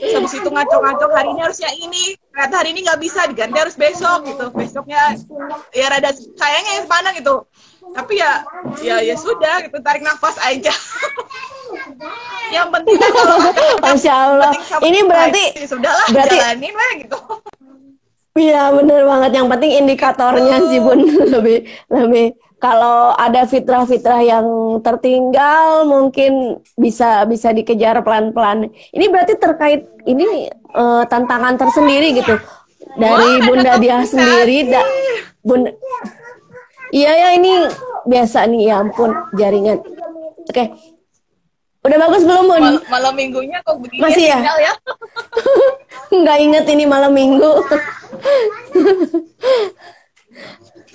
Speaker 2: Terus habis itu ngaco-ngaco hari ini harusnya ini. Ternyata hari ini nggak bisa diganti harus besok gitu. Besoknya ya rada sayangnya yang sepanang gitu tapi ya ya ya sudah gitu. Tarik nafas aja. Yang penting kan kalau
Speaker 1: Masya Allah. ini berarti
Speaker 2: sudahlah
Speaker 1: berarti,
Speaker 2: jalanin lah gitu
Speaker 1: Iya bener banget. Yang penting indikatornya sih bun lebih lebih kalau ada fitrah-fitrah yang tertinggal mungkin bisa bisa dikejar pelan-pelan. Ini berarti terkait ini uh, tantangan tersendiri gitu dari Wah, Bunda dia sendiri. Da, bunda, iya ya ini biasa nih ya ampun jaringan. Oke. Okay. Udah bagus belum, Bun?
Speaker 2: Mal malam minggunya kok begini
Speaker 1: Masih ya?
Speaker 2: ya?
Speaker 1: Nggak inget ini malam minggu.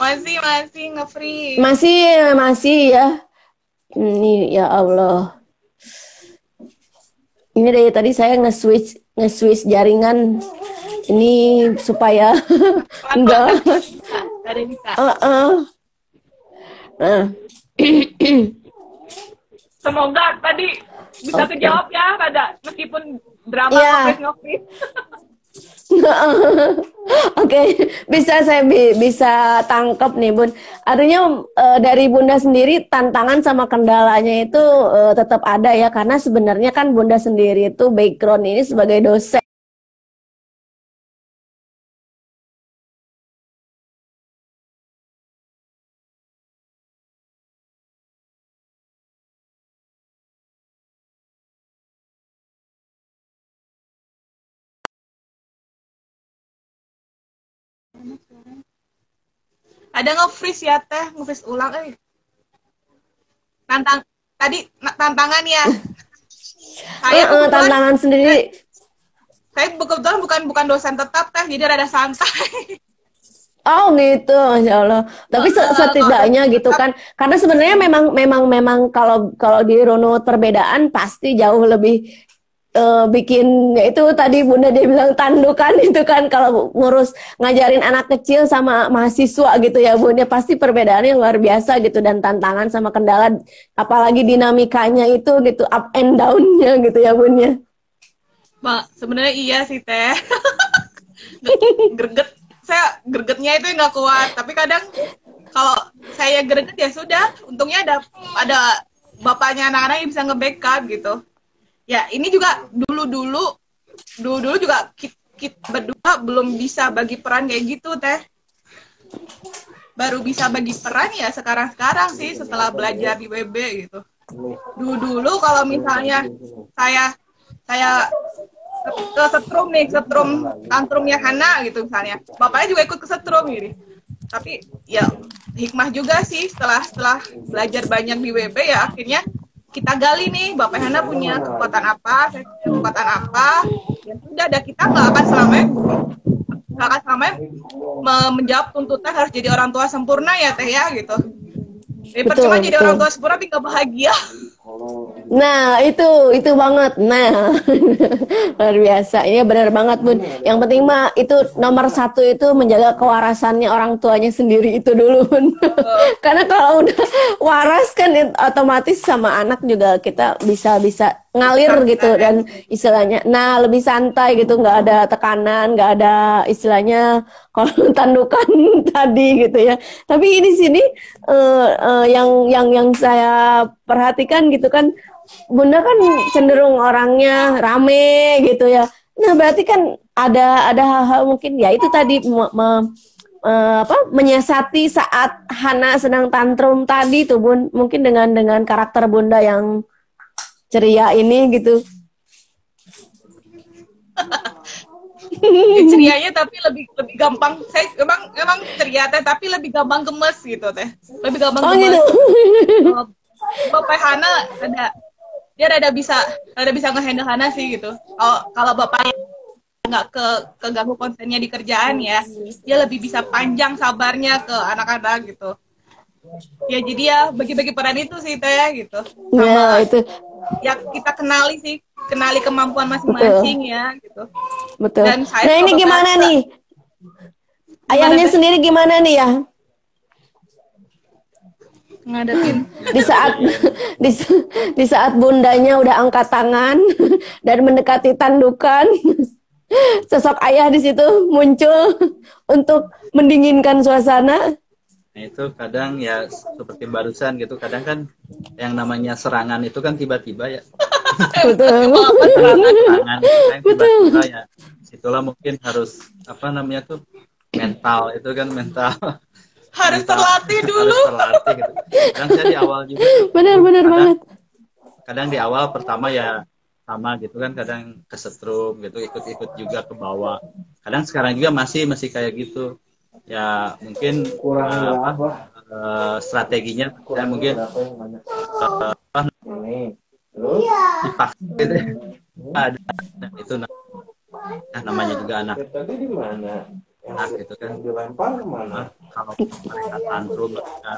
Speaker 2: masih, masih nge-free.
Speaker 1: Masih, masih ya. Ini ya Allah. Ini dari tadi saya nge-switch nge-switch jaringan ini supaya enggak. Uh -uh. Uh.
Speaker 2: Semoga tadi bisa okay. kejawab ya, Rada. Meskipun drama
Speaker 1: yeah.
Speaker 2: ngopis
Speaker 1: Oke, okay. bisa saya bi bisa tangkap nih Bun. Artinya e, dari Bunda sendiri tantangan sama kendalanya itu e, tetap ada ya karena sebenarnya kan Bunda sendiri itu background ini sebagai dosen
Speaker 2: ada nge-freeze ya teh? Nge-freeze ulang eh. Tantang tadi tantangan ya.
Speaker 1: Saya uh, uh, tantangan sendiri.
Speaker 2: Saya kebetulan bukan bukan dosen tetap teh. Jadi rada santai.
Speaker 1: Oh gitu, masya Allah. Tapi setidaknya gitu kan, karena sebenarnya memang memang memang kalau kalau di runut perbedaan pasti jauh lebih uh, bikin ya itu tadi bunda dia bilang tandukan itu kan kalau ngurus ngajarin anak kecil sama mahasiswa gitu ya bunda pasti perbedaannya luar biasa gitu dan tantangan sama kendala apalagi dinamikanya itu gitu up and downnya gitu ya bunda
Speaker 2: Mak sebenarnya iya sih teh. Greget. Saya gregetnya itu nggak kuat. Tapi kadang kalau saya greget ya sudah. Untungnya ada ada bapaknya anak-anak yang bisa nge-backup gitu ya ini juga dulu dulu dulu dulu juga kita, kita berdua belum bisa bagi peran kayak gitu teh. Baru bisa bagi peran ya sekarang sekarang sih setelah belajar di WB gitu. Dulu dulu kalau misalnya saya saya ke setrum nih setrum tantrumnya Hana gitu misalnya. Bapaknya juga ikut ke setrum gitu. Tapi ya hikmah juga sih setelah setelah belajar banyak di WB ya akhirnya kita gali nih Bapak Hana punya kekuatan apa, saya punya kekuatan apa, ya sudah, dan kita nggak akan selamanya nggak akan selamanya menjawab tuntutan harus jadi orang tua sempurna ya teh ya gitu. Jadi percuma jadi orang tua sempurna tapi nggak bahagia.
Speaker 1: Nah, itu itu banget. Nah, luar biasa. Ini benar banget, Bun. Yang penting mah itu nomor satu itu menjaga kewarasannya orang tuanya sendiri itu dulu, Bun. Karena kalau udah waras kan otomatis sama anak juga kita bisa bisa ngalir gitu dan istilahnya nah lebih santai gitu nggak ada tekanan nggak ada istilahnya kalau tandukan tadi gitu ya tapi ini sini uh, uh, yang yang yang saya perhatikan gitu kan bunda kan cenderung orangnya rame gitu ya. Nah berarti kan ada ada hal-hal mungkin ya itu tadi me, me, uh, apa menyiasati saat Hana sedang tantrum tadi tuh bun. Mungkin dengan dengan karakter bunda yang ceria ini gitu.
Speaker 2: Ya, cerianya tapi lebih lebih gampang. Saya emang emang ceria teh tapi lebih gampang gemes gitu teh. Lebih gampang oh, gemes. gitu. Bapak Hana ada dia ada bisa ada bisa ngehandle Hana sih gitu. Kalau kalau bapaknya nggak ke keganggu konsennya di kerjaan ya dia lebih bisa panjang sabarnya ke anak-anak gitu. Ya jadi ya bagi-bagi peran itu sih teh gitu.
Speaker 1: Sama ya, itu.
Speaker 2: ya kita kenali sih kenali kemampuan masing-masing ya gitu.
Speaker 1: Betul. Dan saya nah ini gimana nih? Ayahnya sendiri gimana nih ya
Speaker 2: ngadepin
Speaker 1: di saat di, di saat bundanya udah angkat tangan dan mendekati tandukan sosok ayah di situ muncul untuk mendinginkan suasana
Speaker 3: Nah itu kadang ya seperti barusan gitu, kadang kan yang namanya serangan itu kan tiba-tiba ya.
Speaker 1: Betul.
Speaker 3: serangan, tiba-tiba ya. Itulah mungkin harus apa namanya tuh mental itu kan mental.
Speaker 2: Harus mental, terlatih dulu. Harus terlatih
Speaker 3: gitu. Kadang saya di awal juga.
Speaker 1: Benar-benar banget.
Speaker 3: Kadang di awal pertama ya sama gitu kan kadang kesetrum gitu ikut-ikut juga ke bawah. Kadang sekarang juga masih masih kayak gitu. Ya mungkin kurang uh, apa uh, strateginya ya mungkin uh, apa? Ini. Terus? Dipaksa gitu ada itu nah, namanya juga anak. Tadi di mana anak itu kan. Dilempar ke mana? Kalau mereka tantrum mereka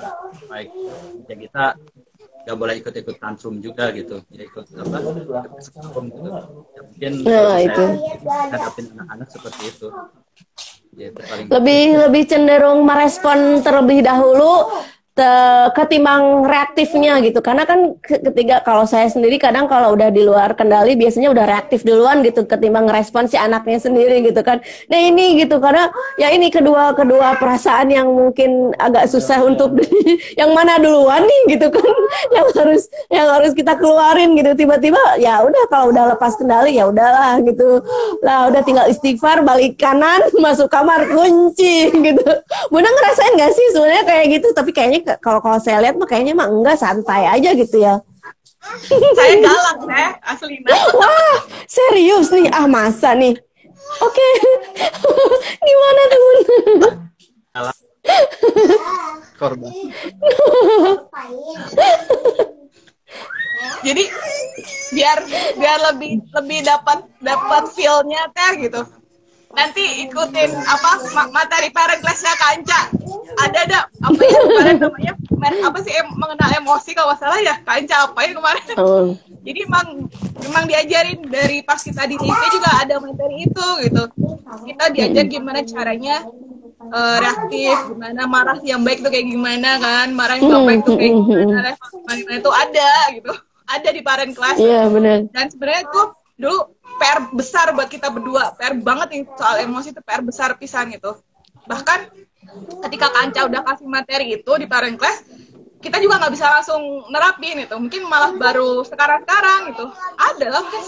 Speaker 3: baik. Ya kita nggak boleh ikut-ikut tantrum juga gitu. Ya ikut apa? Tantrum gitu ya, mungkin
Speaker 1: nah, itu.
Speaker 3: hadapin anak-anak seperti itu.
Speaker 1: Ya, lebih lebih cenderung merespon terlebih dahulu ketimbang reaktifnya gitu. Karena kan ketiga kalau saya sendiri kadang kalau udah di luar kendali biasanya udah reaktif duluan gitu ketimbang respon si anaknya sendiri gitu kan. Nah ini gitu karena ya ini kedua kedua perasaan yang mungkin agak susah untuk yang mana duluan nih gitu kan. Yang harus yang harus kita keluarin gitu. Tiba-tiba ya udah kalau udah lepas kendali ya udahlah gitu. Lah udah tinggal istighfar balik kanan masuk kamar kunci gitu. Bunda ngerasain gak sih sebenarnya kayak gitu? Tapi kayaknya kalau kalau saya lihat mah kayaknya mah enggak santai aja gitu ya.
Speaker 2: Saya galak deh, asli.
Speaker 1: Wah, serius nih, ah masa nih. Oke, okay. gimana tuh? Galak. Korban.
Speaker 2: Jadi biar biar lebih lebih dapat dapat feelnya teh gitu. Nanti ikutin apa materi parent kelasnya Kanca ada ada. Apa ya? Kemarin namanya apa sih em, mengenal emosi kalau salah ya? Kanca apa ya kemarin. Oh. jadi emang emang diajarin dari pas kita di TV juga ada materi itu gitu. Kita diajar gimana caranya uh, reaktif gimana marah yang baik tuh kayak gimana kan? Marah yang baik tuh kayak gimana? Level itu ada gitu. Ada di parent class.
Speaker 1: Iya yeah, benar
Speaker 2: dan sebenarnya tuh dulu PR besar buat kita berdua. PR banget nih soal emosi itu PR besar pisan gitu. Bahkan ketika kanca udah kasih materi itu di parent class kita juga nggak bisa langsung nerapin itu. Mungkin malah baru sekarang sekarang gitu. Ada lah mungkin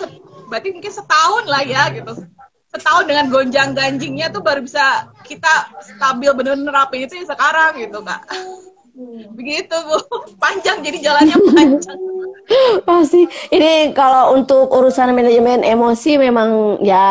Speaker 2: berarti mungkin setahun lah ya gitu. Setahun dengan gonjang ganjingnya tuh baru bisa kita stabil bener nerapin itu ya sekarang gitu kak begitu bu panjang jadi jalannya panjang
Speaker 1: pasti ini kalau untuk urusan manajemen emosi memang ya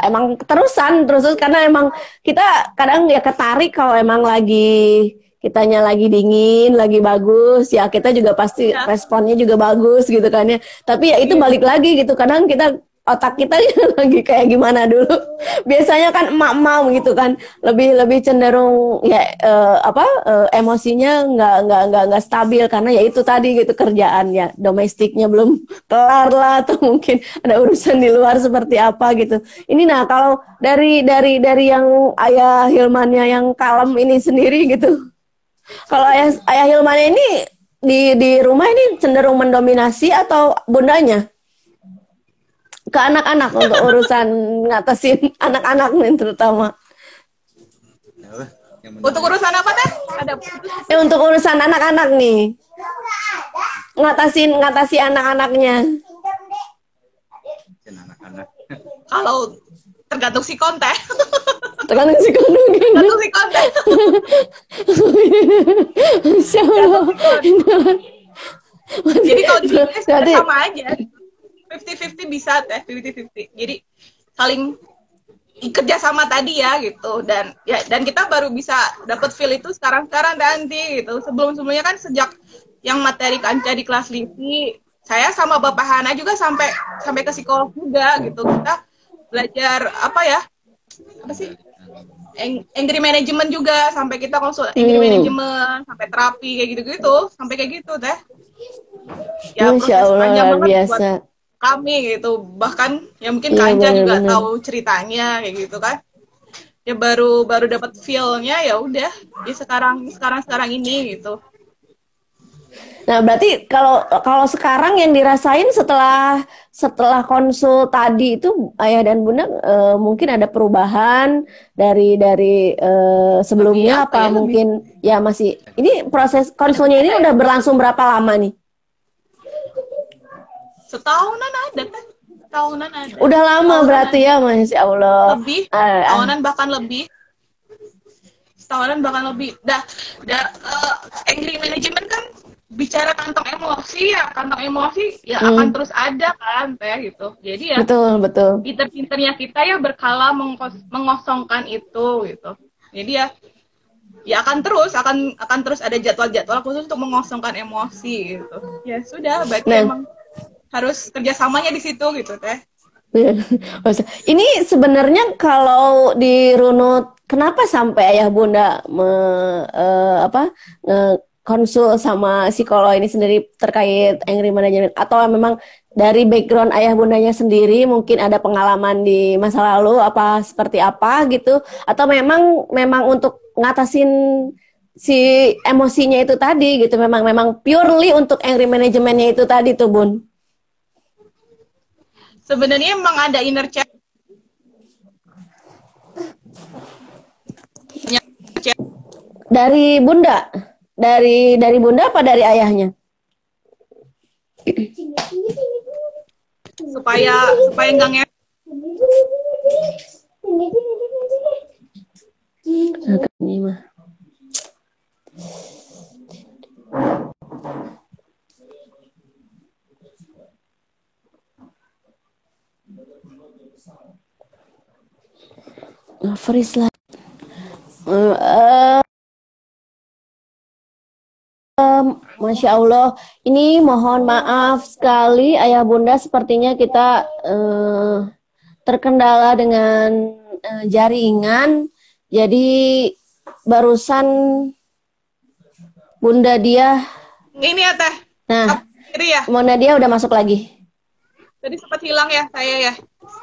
Speaker 1: emang terusan terus karena emang kita kadang ya ketarik kalau emang lagi kitanya lagi dingin, lagi bagus, ya kita juga pasti ya. responnya juga bagus gitu kan ya. Tapi ya itu iya. balik lagi gitu. Kadang kita otak kita lagi kayak gimana dulu. Biasanya kan emak-emak gitu kan lebih lebih cenderung ya uh, apa uh, emosinya nggak nggak nggak nggak stabil karena ya itu tadi gitu kerjaannya domestiknya belum kelar lah atau mungkin ada urusan di luar seperti apa gitu. Ini nah kalau dari dari dari yang ayah Hilmannya yang kalem ini sendiri gitu. Kalau ayah ayah Hilmannya ini di di rumah ini cenderung mendominasi atau bundanya? Ke anak-anak untuk urusan ngatasin anak-anak nih terutama.
Speaker 2: Untuk urusan apa teh? Ada.
Speaker 1: Eh, untuk urusan anak-anak nih. Ngatasin ngatasi anak-anaknya.
Speaker 2: Kalau tergantung si konten.
Speaker 1: Tergantung si konten.
Speaker 2: Tergantung si konten.
Speaker 1: Insya Allah.
Speaker 2: Jadi kalau di sama aja 50-50 bisa teh 50-50 jadi saling kerja sama tadi ya gitu. Dan ya dan kita baru bisa dapat feel itu sekarang sekarang nanti gitu. Sebelum sebelumnya kan sejak yang materi kanca di kelas livi saya sama bapak Hana juga sampai sampai ke psikolog juga gitu. Kita belajar apa ya apa sih? Angry management juga sampai kita konsul angry hmm. management sampai terapi kayak gitu gitu sampai kayak gitu teh.
Speaker 1: Ya Masya Allah luar biasa buat,
Speaker 2: kami gitu. Bahkan ya mungkin iya, Kanca juga bener. tahu ceritanya kayak gitu kan. Ya baru baru dapat feelnya ya udah. Ya sekarang sekarang sekarang ini gitu.
Speaker 1: Nah, berarti kalau kalau sekarang yang dirasain setelah setelah konsul tadi itu ayah dan bunda e, mungkin ada perubahan dari dari e, sebelumnya apa, apa ya, mungkin? Lebih... ya masih ini proses konsulnya ini udah berlangsung berapa lama nih?
Speaker 2: Setahunan ada kan? Setahunan ada.
Speaker 1: Udah lama Setahunan berarti ya, Masya Allah.
Speaker 2: Lebih. Uh, Setahunan bahkan lebih. Setahunan bahkan lebih. Dah, dah uh, angry management kan bicara kantong emosi ya kantong emosi ya hmm. akan terus ada kan teh gitu jadi ya
Speaker 1: betul betul
Speaker 2: pinter-pinternya kita ya berkala mengkos mengosongkan itu gitu jadi ya ya akan terus akan akan terus ada jadwal-jadwal khusus untuk mengosongkan emosi gitu ya sudah berarti nah. emang harus kerjasamanya di situ gitu teh.
Speaker 1: Ini sebenarnya kalau di runut kenapa sampai ayah bunda me, uh, apa konsul sama psikolog ini sendiri terkait angry management? Atau memang dari background ayah bundanya sendiri mungkin ada pengalaman di masa lalu apa seperti apa gitu? Atau memang memang untuk ngatasin si emosinya itu tadi gitu? Memang memang purely untuk angry managementnya itu tadi tuh bun
Speaker 2: sebenarnya emang ada inner child.
Speaker 1: Dari bunda? Dari dari bunda apa dari ayahnya?
Speaker 2: Supaya supaya enggak nge ini mah
Speaker 1: freeze lah uh, uh, masya Allah. Ini mohon maaf sekali, ayah bunda. Sepertinya kita uh, terkendala dengan uh, jaringan. Jadi barusan bunda dia.
Speaker 2: Ini ya teh.
Speaker 1: Nah, ya. Bunda dia udah masuk lagi.
Speaker 2: Tadi sempat hilang ya saya ya.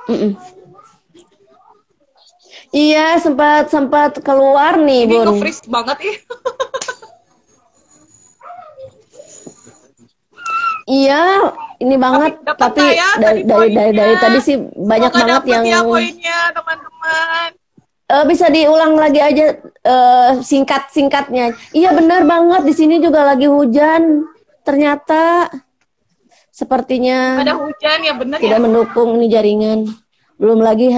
Speaker 2: Mm -mm.
Speaker 1: Iya, sempat sempat keluar nih, Ini
Speaker 2: Bun. Ini banget ya.
Speaker 1: Iya, ini banget. Tapi, tapi ya, dari, dari, dari dari tadi sih banyak banget yang. Ya poinnya, teman-teman. Uh, bisa diulang lagi aja uh, singkat singkatnya. Iya benar banget di sini juga lagi hujan. Ternyata sepertinya.
Speaker 2: Ada hujan ya benar
Speaker 1: Tidak ya? mendukung ini jaringan. Belum lagi.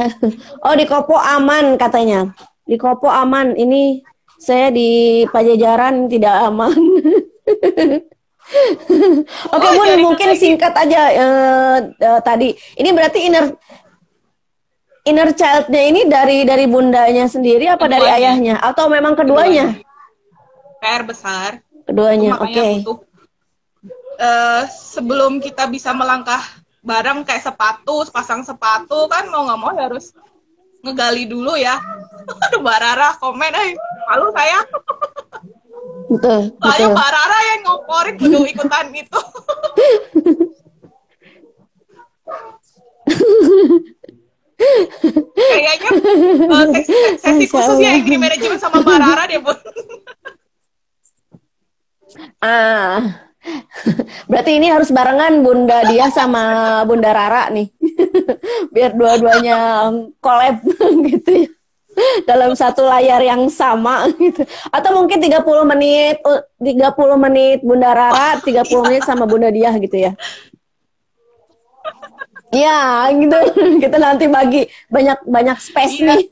Speaker 1: oh di Kopo aman katanya. Di Kopo aman. Ini saya di Pajajaran tidak aman. Oke okay, oh, Bun, mungkin singkat aja uh, uh, tadi. Ini berarti inner inner childnya ini dari dari bundanya sendiri apa keduanya. dari ayahnya atau memang keduanya?
Speaker 2: PR besar.
Speaker 1: Keduanya, oke. Okay.
Speaker 2: uh, sebelum kita bisa melangkah bareng kayak sepatu, pasang sepatu kan mau nggak mau harus ngegali dulu ya. Aduh, Barara komen, eh malu saya.
Speaker 1: betul,
Speaker 2: Saya Mbak Rara yang ngoporin kudu ikutan itu. Kayaknya uh, sesi, sesi khususnya yang ini manajemen sama Mbak Rara deh, Bu.
Speaker 1: ah. Berarti ini harus barengan Bunda dia sama Bunda Rara nih. Biar dua-duanya collab gitu ya dalam satu layar yang sama gitu. Atau mungkin 30 menit 30 menit Bunda Rara, 30 menit sama Bunda Dia gitu ya. Ya, gitu. Kita nanti bagi banyak banyak space iya. nih.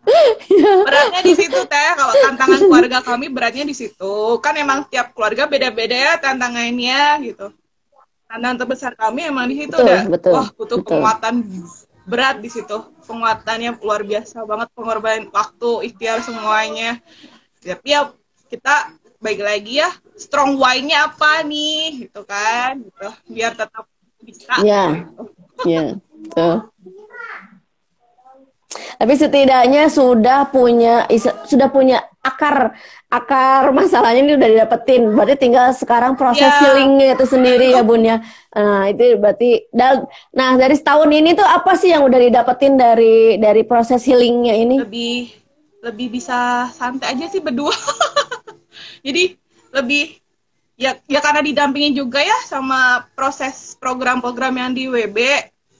Speaker 2: beratnya di situ teh. Kalau tantangan keluarga kami beratnya di situ. Kan emang tiap keluarga beda-beda ya tantangannya gitu. Tantangan terbesar kami emang di situ udah betul, wah butuh betul. penguatan berat di situ. Penguatannya luar biasa banget pengorbanan waktu ikhtiar semuanya. Tapi ya kita baik lagi ya. Strong why-nya apa nih? Gitu kan gitu. Biar tetap bisa.
Speaker 1: Ya. Gitu. ya tuh tapi setidaknya sudah punya sudah punya akar akar masalahnya ini udah didapetin. Berarti tinggal sekarang proses yeah. healingnya itu sendiri ya bun ya. Nah itu berarti dan nah dari setahun ini tuh apa sih yang udah didapetin dari dari proses healingnya ini?
Speaker 2: Lebih lebih bisa santai aja sih berdua. Jadi lebih ya ya karena didampingin juga ya sama proses program-program yang di WB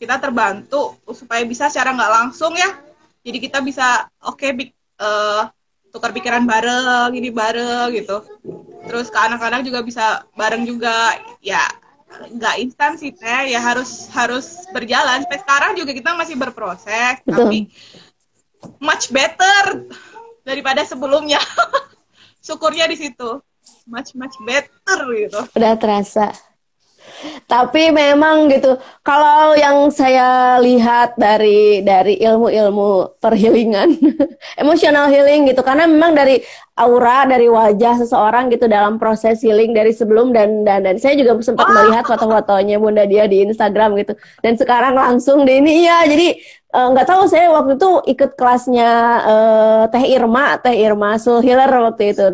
Speaker 2: kita terbantu supaya bisa secara nggak langsung ya. Jadi kita bisa oke okay, uh, tukar pikiran bareng ini bareng gitu. Terus ke anak-anak juga bisa bareng juga. Ya nggak instan sih teh. Ya harus harus berjalan. Sampai sekarang juga kita masih berproses Betul. tapi much better daripada sebelumnya. Syukurnya di situ. Much much better gitu.
Speaker 1: Udah terasa tapi memang gitu, kalau yang saya lihat dari dari ilmu-ilmu perhealingan, emotional healing gitu, karena memang dari aura, dari wajah seseorang gitu dalam proses healing dari sebelum dan dan dan saya juga sempat oh. melihat foto-fotonya Bunda dia di Instagram gitu. Dan sekarang langsung di ini ya, jadi eh, nggak uh, tahu saya waktu itu ikut kelasnya uh, Teh Irma, Teh Irma Soul Healer waktu itu.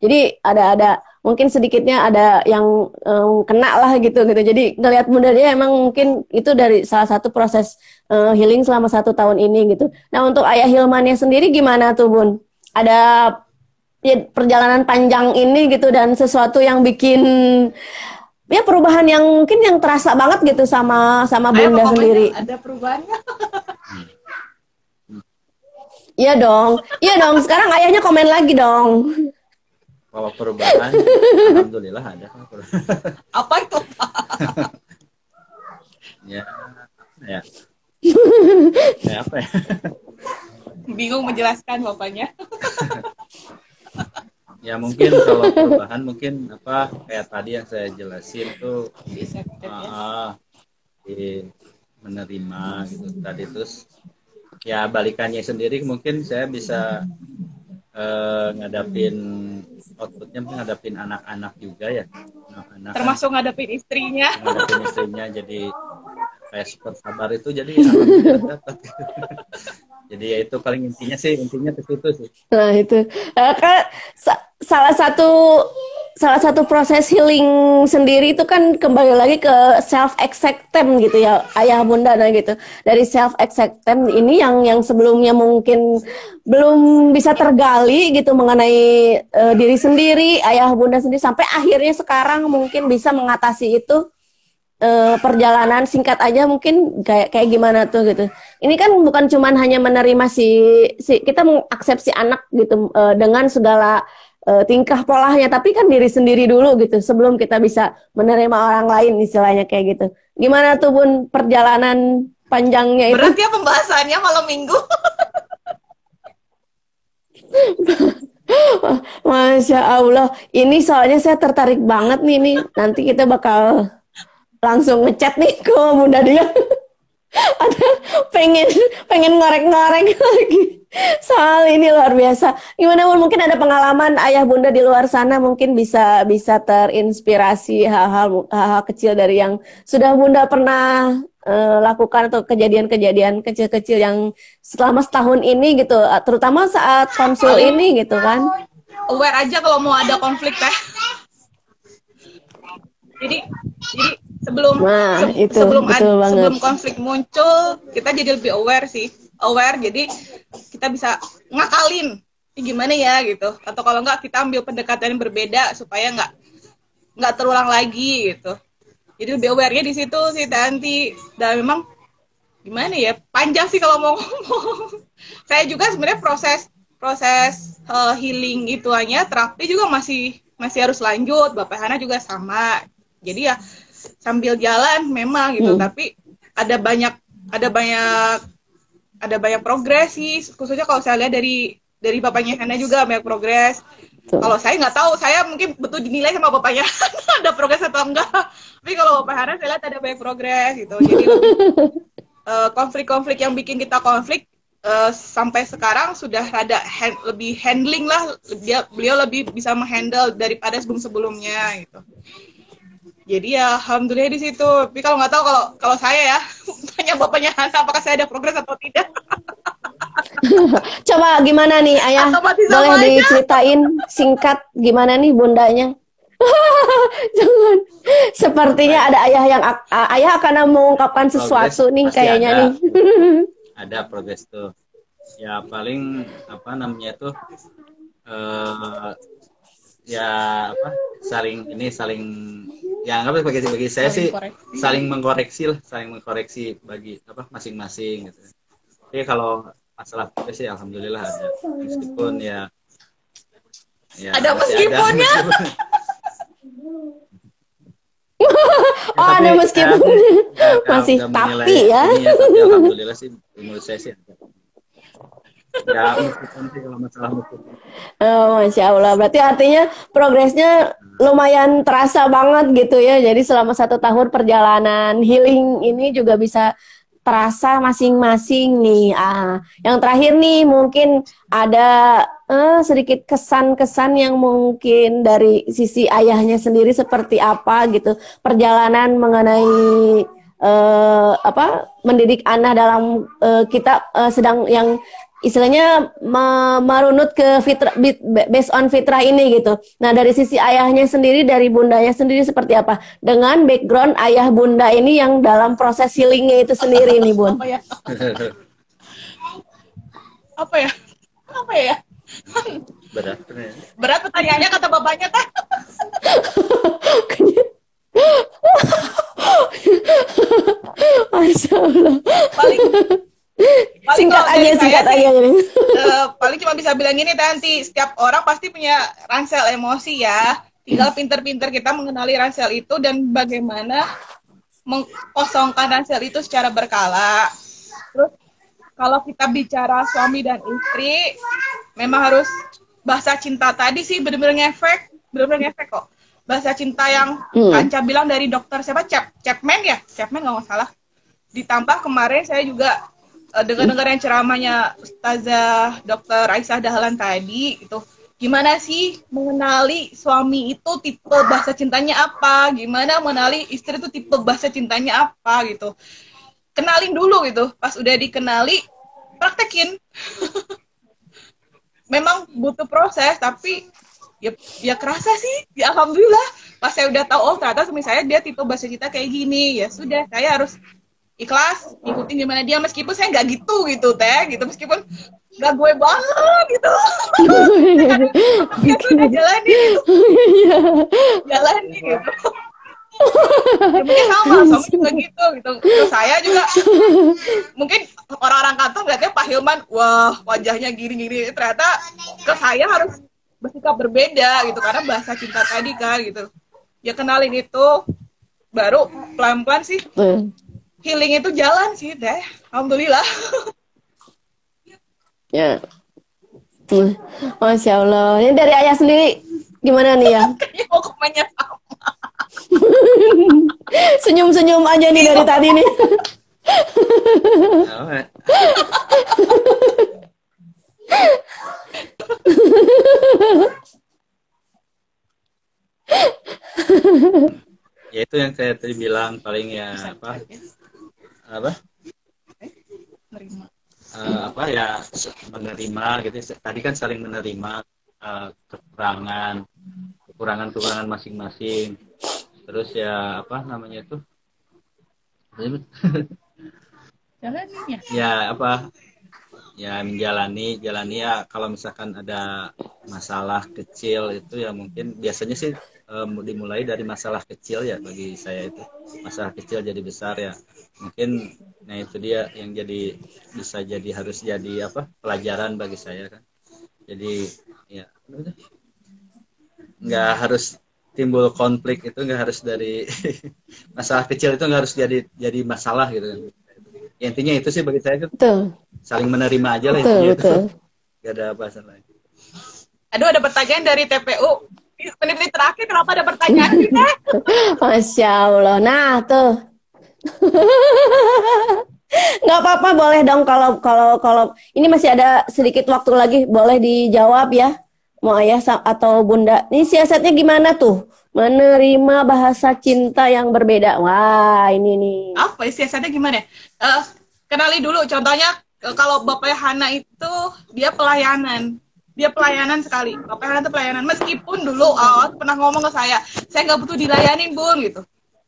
Speaker 1: Jadi ada ada mungkin sedikitnya ada yang um, kena lah gitu gitu. Jadi ngelihat bunda dia emang mungkin itu dari salah satu proses uh, healing selama satu tahun ini gitu. Nah untuk ayah Hilmannya sendiri gimana tuh bun? Ada ya, perjalanan panjang ini gitu dan sesuatu yang bikin ya perubahan yang mungkin yang terasa banget gitu sama sama bunda sendiri.
Speaker 2: Ada perubahannya.
Speaker 1: Iya dong, iya dong. Sekarang ayahnya komen lagi dong
Speaker 3: bahwa perubahan alhamdulillah ada.
Speaker 2: Apa itu?
Speaker 3: Ya ya? Ya apa ya?
Speaker 2: Bingung menjelaskan bapaknya.
Speaker 3: Ya mungkin kalau perubahan mungkin apa kayak tadi yang saya jelasin tuh uh, di menerima gitu. Tadi terus ya balikannya sendiri mungkin saya bisa uh, ngadapin outputnya ngadapin anak-anak juga ya.
Speaker 2: Anak-anak termasuk ngadapin istrinya.
Speaker 3: Ngadapin istrinya jadi kayak super sabar itu jadi dapat. Jadi ya itu paling intinya sih intinya ke situ sih.
Speaker 1: Nah itu. Uh, kan sa salah satu salah satu proses healing sendiri itu kan kembali lagi ke self acceptance gitu ya ayah bunda nah gitu. Dari self acceptance ini yang yang sebelumnya mungkin belum bisa tergali gitu mengenai uh, diri sendiri ayah bunda sendiri sampai akhirnya sekarang mungkin bisa mengatasi itu uh, perjalanan singkat aja mungkin kayak kayak gimana tuh gitu. Ini kan bukan cuman hanya menerima si si kita mengaksepsi anak gitu uh, dengan segala uh, tingkah polanya tapi kan diri sendiri dulu gitu sebelum kita bisa menerima orang lain istilahnya kayak gitu. Gimana tuh bun perjalanan panjangnya itu?
Speaker 2: Berarti ya pembahasannya malam minggu?
Speaker 1: Masya Allah, ini soalnya saya tertarik banget nih nih. Nanti kita bakal langsung ngechat nih ke Bunda dia ada pengen pengen ngorek-ngorek lagi soal ini luar biasa. Gimana pun mungkin ada pengalaman ayah bunda di luar sana mungkin bisa bisa terinspirasi hal-hal hal-hal kecil dari yang sudah bunda pernah uh, lakukan atau kejadian-kejadian kecil-kecil yang selama setahun ini gitu, terutama saat konsul ini gitu kan.
Speaker 2: Aware aja kalau mau ada konflik teh. Jadi jadi sebelum
Speaker 1: nah,
Speaker 2: se
Speaker 1: itu,
Speaker 2: sebelum
Speaker 1: betul
Speaker 2: ad, sebelum konflik muncul kita jadi lebih aware sih. Aware jadi kita bisa ngakalin gimana ya? gitu. Atau kalau enggak kita ambil pendekatan yang berbeda supaya nggak nggak terulang lagi gitu. Jadi lebih aware-nya di situ sih Tanti dan memang gimana ya panjang sih kalau mau ngomong. Saya juga sebenarnya proses proses uh, healing itu hanya terapi juga masih masih harus lanjut. Bapak Hana juga sama. Jadi ya sambil jalan memang gitu. Hmm. tapi ada banyak ada banyak ada banyak progres sih. Khususnya kalau saya lihat dari dari bapaknya Hana juga banyak progres. Kalau saya nggak tahu saya mungkin betul dinilai sama bapaknya ada progres atau enggak. Tapi kalau bapak Hana saya lihat ada banyak progres gitu. Jadi eh, konflik-konflik uh, yang bikin kita konflik uh, sampai sekarang sudah rada hand, lebih handling lah. Dia beliau lebih bisa menghandle daripada sebelum sebelumnya gitu jadi ya alhamdulillah di situ. Tapi kalau nggak tahu kalau kalau saya ya tanya bapaknya Hana apakah saya ada progres atau tidak?
Speaker 1: Coba gimana nih ayah? Boleh aja. diceritain singkat gimana nih bundanya? Jangan. Sepertinya ada ayah yang ayah akan mengungkapkan sesuatu nih kayaknya ada. nih.
Speaker 3: Ada progres tuh. Ya paling apa namanya tuh uh, ya apa saling ini saling ya apa bagi bagi saya saling sih koreksi. saling mengkoreksi lah saling mengkoreksi bagi apa masing-masing gitu. Tapi kalau masalah itu sih alhamdulillah ada. Meskipun ya
Speaker 2: ya ada meskipunnya ada,
Speaker 1: oh ada meskipun ya, masih tapi ya.
Speaker 3: ya tapi alhamdulillah sih menurut saya sih ada ya sih kalau masalah
Speaker 1: oh masya allah. Berarti artinya progresnya lumayan terasa banget gitu ya. Jadi selama satu tahun perjalanan healing ini juga bisa terasa masing-masing nih. Ah yang terakhir nih mungkin ada eh, sedikit kesan-kesan yang mungkin dari sisi ayahnya sendiri seperti apa gitu. Perjalanan mengenai uh, apa mendidik anak dalam uh, kita uh, sedang yang istilahnya merunut ke fitrah based on fitrah ini gitu. Nah dari sisi ayahnya sendiri, dari bundanya sendiri seperti apa? Dengan background ayah bunda ini yang dalam proses healingnya itu sendiri nih bun.
Speaker 2: Apa ya? Apa ya? Apa ya?
Speaker 3: Berat.
Speaker 2: Berat pertanyaannya kata bapaknya kan?
Speaker 1: Masya Allah.
Speaker 2: Paling
Speaker 1: singkat aja singkat aja.
Speaker 2: uh, paling cuma bisa bilang ini nanti setiap orang pasti punya ransel emosi ya. Tinggal pinter-pinter kita mengenali ransel itu dan bagaimana mengkosongkan ransel itu secara berkala. Terus kalau kita bicara suami dan istri memang harus bahasa cinta tadi sih bener-bener ngefek bener-bener ngefek kok. Bahasa cinta yang hmm. Kanca bilang dari dokter siapa? Chap Chapman ya? Chapman nggak salah ditambah kemarin saya juga dengar-dengar yang ceramahnya Ustazah Dr. Aisyah Dahlan tadi itu gimana sih mengenali suami itu tipe bahasa cintanya apa? Gimana mengenali istri itu tipe bahasa cintanya apa? Gitu. Kenalin dulu gitu. Pas udah dikenali praktekin. Memang butuh proses tapi ya ya kerasa sih. Ya alhamdulillah. Pas saya udah tahu oh ternyata suami saya dia tipe bahasa cinta kayak gini. Ya sudah saya harus ikhlas ikutin gimana dia meskipun saya nggak gitu gitu teh gitu. Meskipun nggak gue banget gitu. Ya sudah jalani gitu. Jalani gitu. Ya, mungkin sama suami juga gitu gitu. Terus saya juga mungkin orang-orang kantor ngeliatnya Pak Hilman wah wajahnya gini-gini. Ternyata ke saya harus bersikap berbeda gitu. Karena bahasa cinta tadi kan gitu. Ya kenalin itu baru pelan-pelan sih healing itu jalan sih deh alhamdulillah
Speaker 1: ya Masya Allah. Ini dari ayah sendiri gimana nih ya? Senyum-senyum aja nih dari tadi nih.
Speaker 3: ya itu yang saya tadi bilang paling ya apa apa? Uh, apa ya menerima gitu. Tadi kan saling menerima uh, kekurangan kekurangan kekurangan masing-masing. Terus ya apa namanya itu? Ya apa? Ya menjalani jalani. Ya kalau misalkan ada masalah kecil itu ya mungkin biasanya sih um, dimulai dari masalah kecil ya bagi saya itu. Masalah kecil jadi besar ya. Mungkin nah itu dia yang jadi bisa jadi harus jadi apa pelajaran bagi saya kan. Jadi ya nggak harus timbul konflik itu nggak harus dari masalah kecil itu nggak harus jadi jadi masalah gitu kan. Ya, intinya itu sih bagi saya itu saling menerima aja lah betul, betul. itu. gak ada bahasan lain
Speaker 2: aduh ada pertanyaan dari TPU menit-menit terakhir kenapa ada pertanyaan
Speaker 1: Masya Allah. Nah tuh. Nggak apa-apa boleh dong kalau kalau kalau. Ini masih ada sedikit waktu lagi boleh dijawab ya mau ayah atau bunda. Ini siasatnya gimana tuh? Menerima bahasa cinta yang berbeda. Wah ini nih.
Speaker 2: Apa siasatnya gimana uh, kenali dulu. Contohnya kalau Bapak Hana itu dia pelayanan dia pelayanan sekali. Hana itu pelayanan. Meskipun dulu awal pernah ngomong ke saya saya nggak butuh dilayani bun gitu.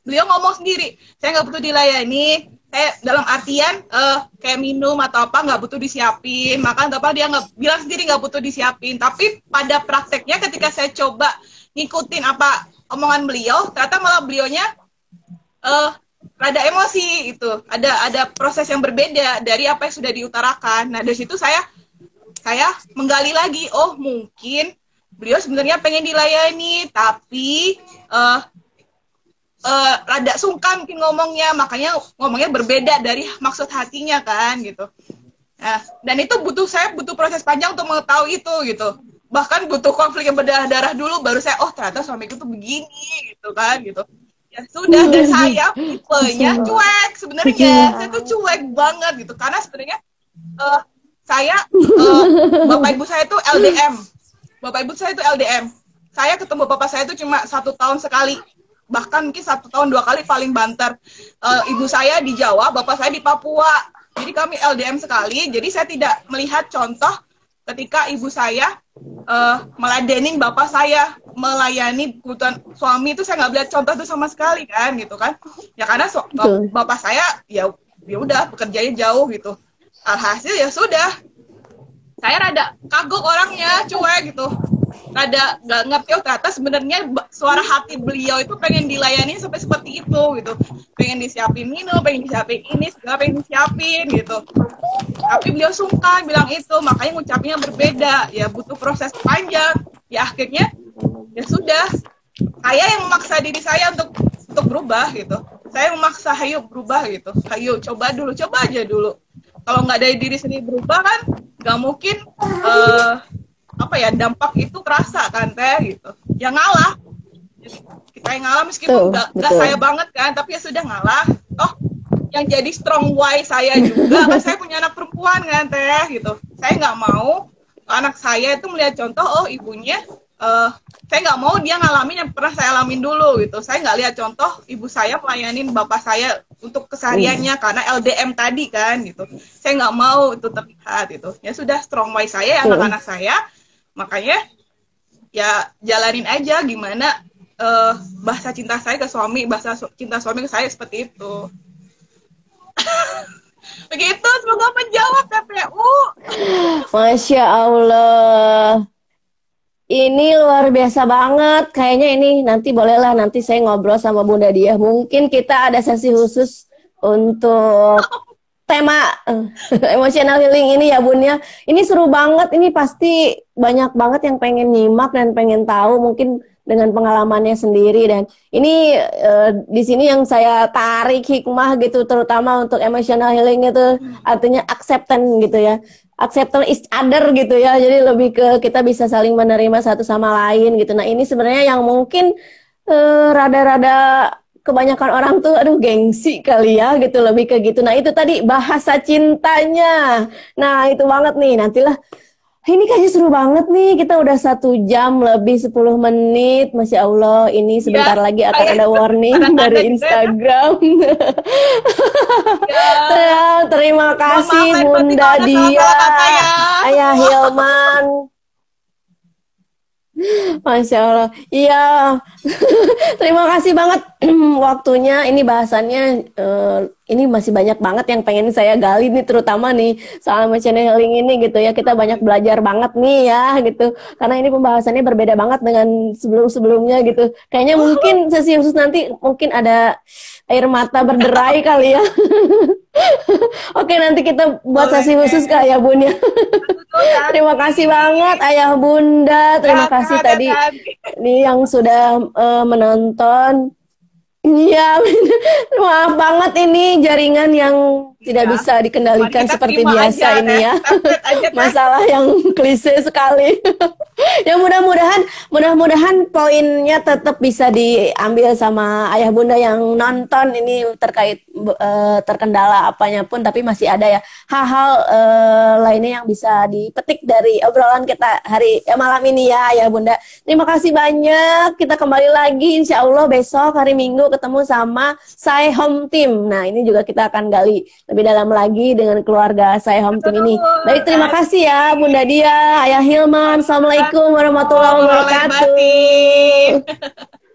Speaker 2: Beliau ngomong sendiri saya nggak butuh dilayani. Saya dalam artian uh, kayak minum atau apa nggak butuh disiapin. Makan atau apa dia nggak bilang sendiri nggak butuh disiapin. Tapi pada prakteknya ketika saya coba ngikutin apa omongan beliau ternyata malah beliaunya uh, ada emosi itu ada ada proses yang berbeda dari apa yang sudah diutarakan. Nah dari situ saya saya menggali lagi. Oh mungkin beliau sebenarnya pengen dilayani tapi uh, uh, rada sungkan mungkin ngomongnya. Makanya ngomongnya berbeda dari maksud hatinya kan gitu. Nah dan itu butuh saya butuh proses panjang untuk mengetahui itu gitu. Bahkan butuh konflik yang berdarah darah dulu baru saya oh ternyata suamiku tuh begini gitu kan gitu. Ya sudah dan saya tipenya cuek sebenarnya. Saya tuh cuek banget gitu. Karena sebenarnya uh, saya uh, bapak ibu saya tuh LDM bapak ibu saya itu LDM saya ketemu bapak saya itu cuma satu tahun sekali. Bahkan mungkin satu tahun dua kali paling banter. Uh, ibu saya di Jawa bapak saya di Papua. Jadi kami LDM sekali. Jadi saya tidak melihat contoh ketika ibu saya uh, meladenin bapak saya melayani kebutuhan suami itu saya nggak lihat contoh itu sama sekali kan gitu kan. Ya karena so, bapak saya ya ya udah pekerjaannya jauh gitu alhasil ya sudah. Saya rada kagok orangnya cuek gitu. Rada nggak ngerti oh ternyata sebenarnya suara hati beliau itu pengen dilayani sampai seperti itu gitu. Pengen disiapin minum pengen disiapin ini segala pengen disiapin gitu. Tapi beliau sungkan bilang itu. Makanya ngucapnya berbeda. Ya butuh proses panjang. Ya akhirnya ya sudah. Saya yang memaksa diri saya untuk untuk berubah gitu. Saya memaksa Hayu berubah gitu. Hayu coba dulu coba aja dulu kalau nggak dari diri sendiri berubah kan nggak mungkin uh, apa ya dampak itu kerasa kan teh gitu. Ya ngalah. Kita yang ngalah meskipun nggak saya banget kan tapi ya sudah ngalah. Oh yang jadi strong why saya juga kan saya punya anak perempuan kan teh gitu. Saya nggak mau anak saya itu melihat contoh oh ibunya uh, saya nggak mau dia ngalamin yang pernah saya alamin dulu gitu. Saya nggak lihat contoh ibu saya melayanin bapak saya untuk kesehariannya hmm. karena LDM tadi kan gitu. Saya nggak mau itu terlihat gitu. Ya sudah strong why saya anak-anak saya. Makanya ya jalanin aja gimana uh, bahasa cinta saya ke suami bahasa cinta suami ke saya seperti itu. Begitu semoga menjawab KPU
Speaker 1: Masya Allah ini luar biasa banget. Kayaknya ini nanti bolehlah nanti saya ngobrol sama Bunda Dia. Mungkin kita ada sesi khusus untuk tema uh, emotional healing ini ya Bun ya. Ini seru banget. Ini pasti banyak banget yang pengen nyimak dan pengen tahu mungkin dengan pengalamannya sendiri dan ini uh, di sini yang saya tarik hikmah gitu terutama untuk emotional healing itu artinya acceptance gitu ya acceptance each other gitu ya. Jadi lebih ke kita bisa saling menerima satu sama lain gitu. Nah, ini sebenarnya yang mungkin rada rada-rada kebanyakan orang tuh aduh gengsi kali ya gitu lebih ke gitu. Nah, itu tadi bahasa cintanya. Nah, itu banget nih. Nantilah ini kayaknya seru banget nih. Kita udah satu jam lebih 10 menit. Masya Allah, ini sebentar ya, lagi akan ada warning dari Instagram. ya. Terima kasih Bunda Dia, Ayah Hilman. Masya Allah. Iya. Terima kasih banget waktunya. Ini bahasannya uh, ini masih banyak banget yang pengen saya gali nih terutama nih soal healing ini gitu ya. Kita banyak belajar banget nih ya gitu. Karena ini pembahasannya berbeda banget dengan sebelum-sebelumnya gitu. Kayaknya mungkin sesi khusus nanti mungkin ada air mata berderai kali ya. Oke, nanti kita buat sesi khusus kak ya Bun ya. Terima kasih banget Ayah Bunda. Terima kasih tadi ini yang sudah uh, menonton. Iya, maaf banget ini jaringan yang tidak ya. bisa dikendalikan seperti biasa aja, ini ya. Masalah yang klise sekali. ya mudah-mudahan mudah-mudahan poinnya tetap bisa diambil sama ayah bunda yang nonton ini terkait uh, terkendala apanya pun tapi masih ada ya hal-hal uh, lainnya yang bisa dipetik dari obrolan kita hari ya, malam ini ya ayah bunda. Terima kasih banyak. Kita kembali lagi insya Allah besok hari Minggu ketemu sama saya Home Team. Nah, ini juga kita akan gali lebih dalam lagi dengan keluarga saya Home Team ini. Baik, terima kasih ya Bunda Dia, Ayah Hilman. Assalamualaikum warahmatullahi wabarakatuh.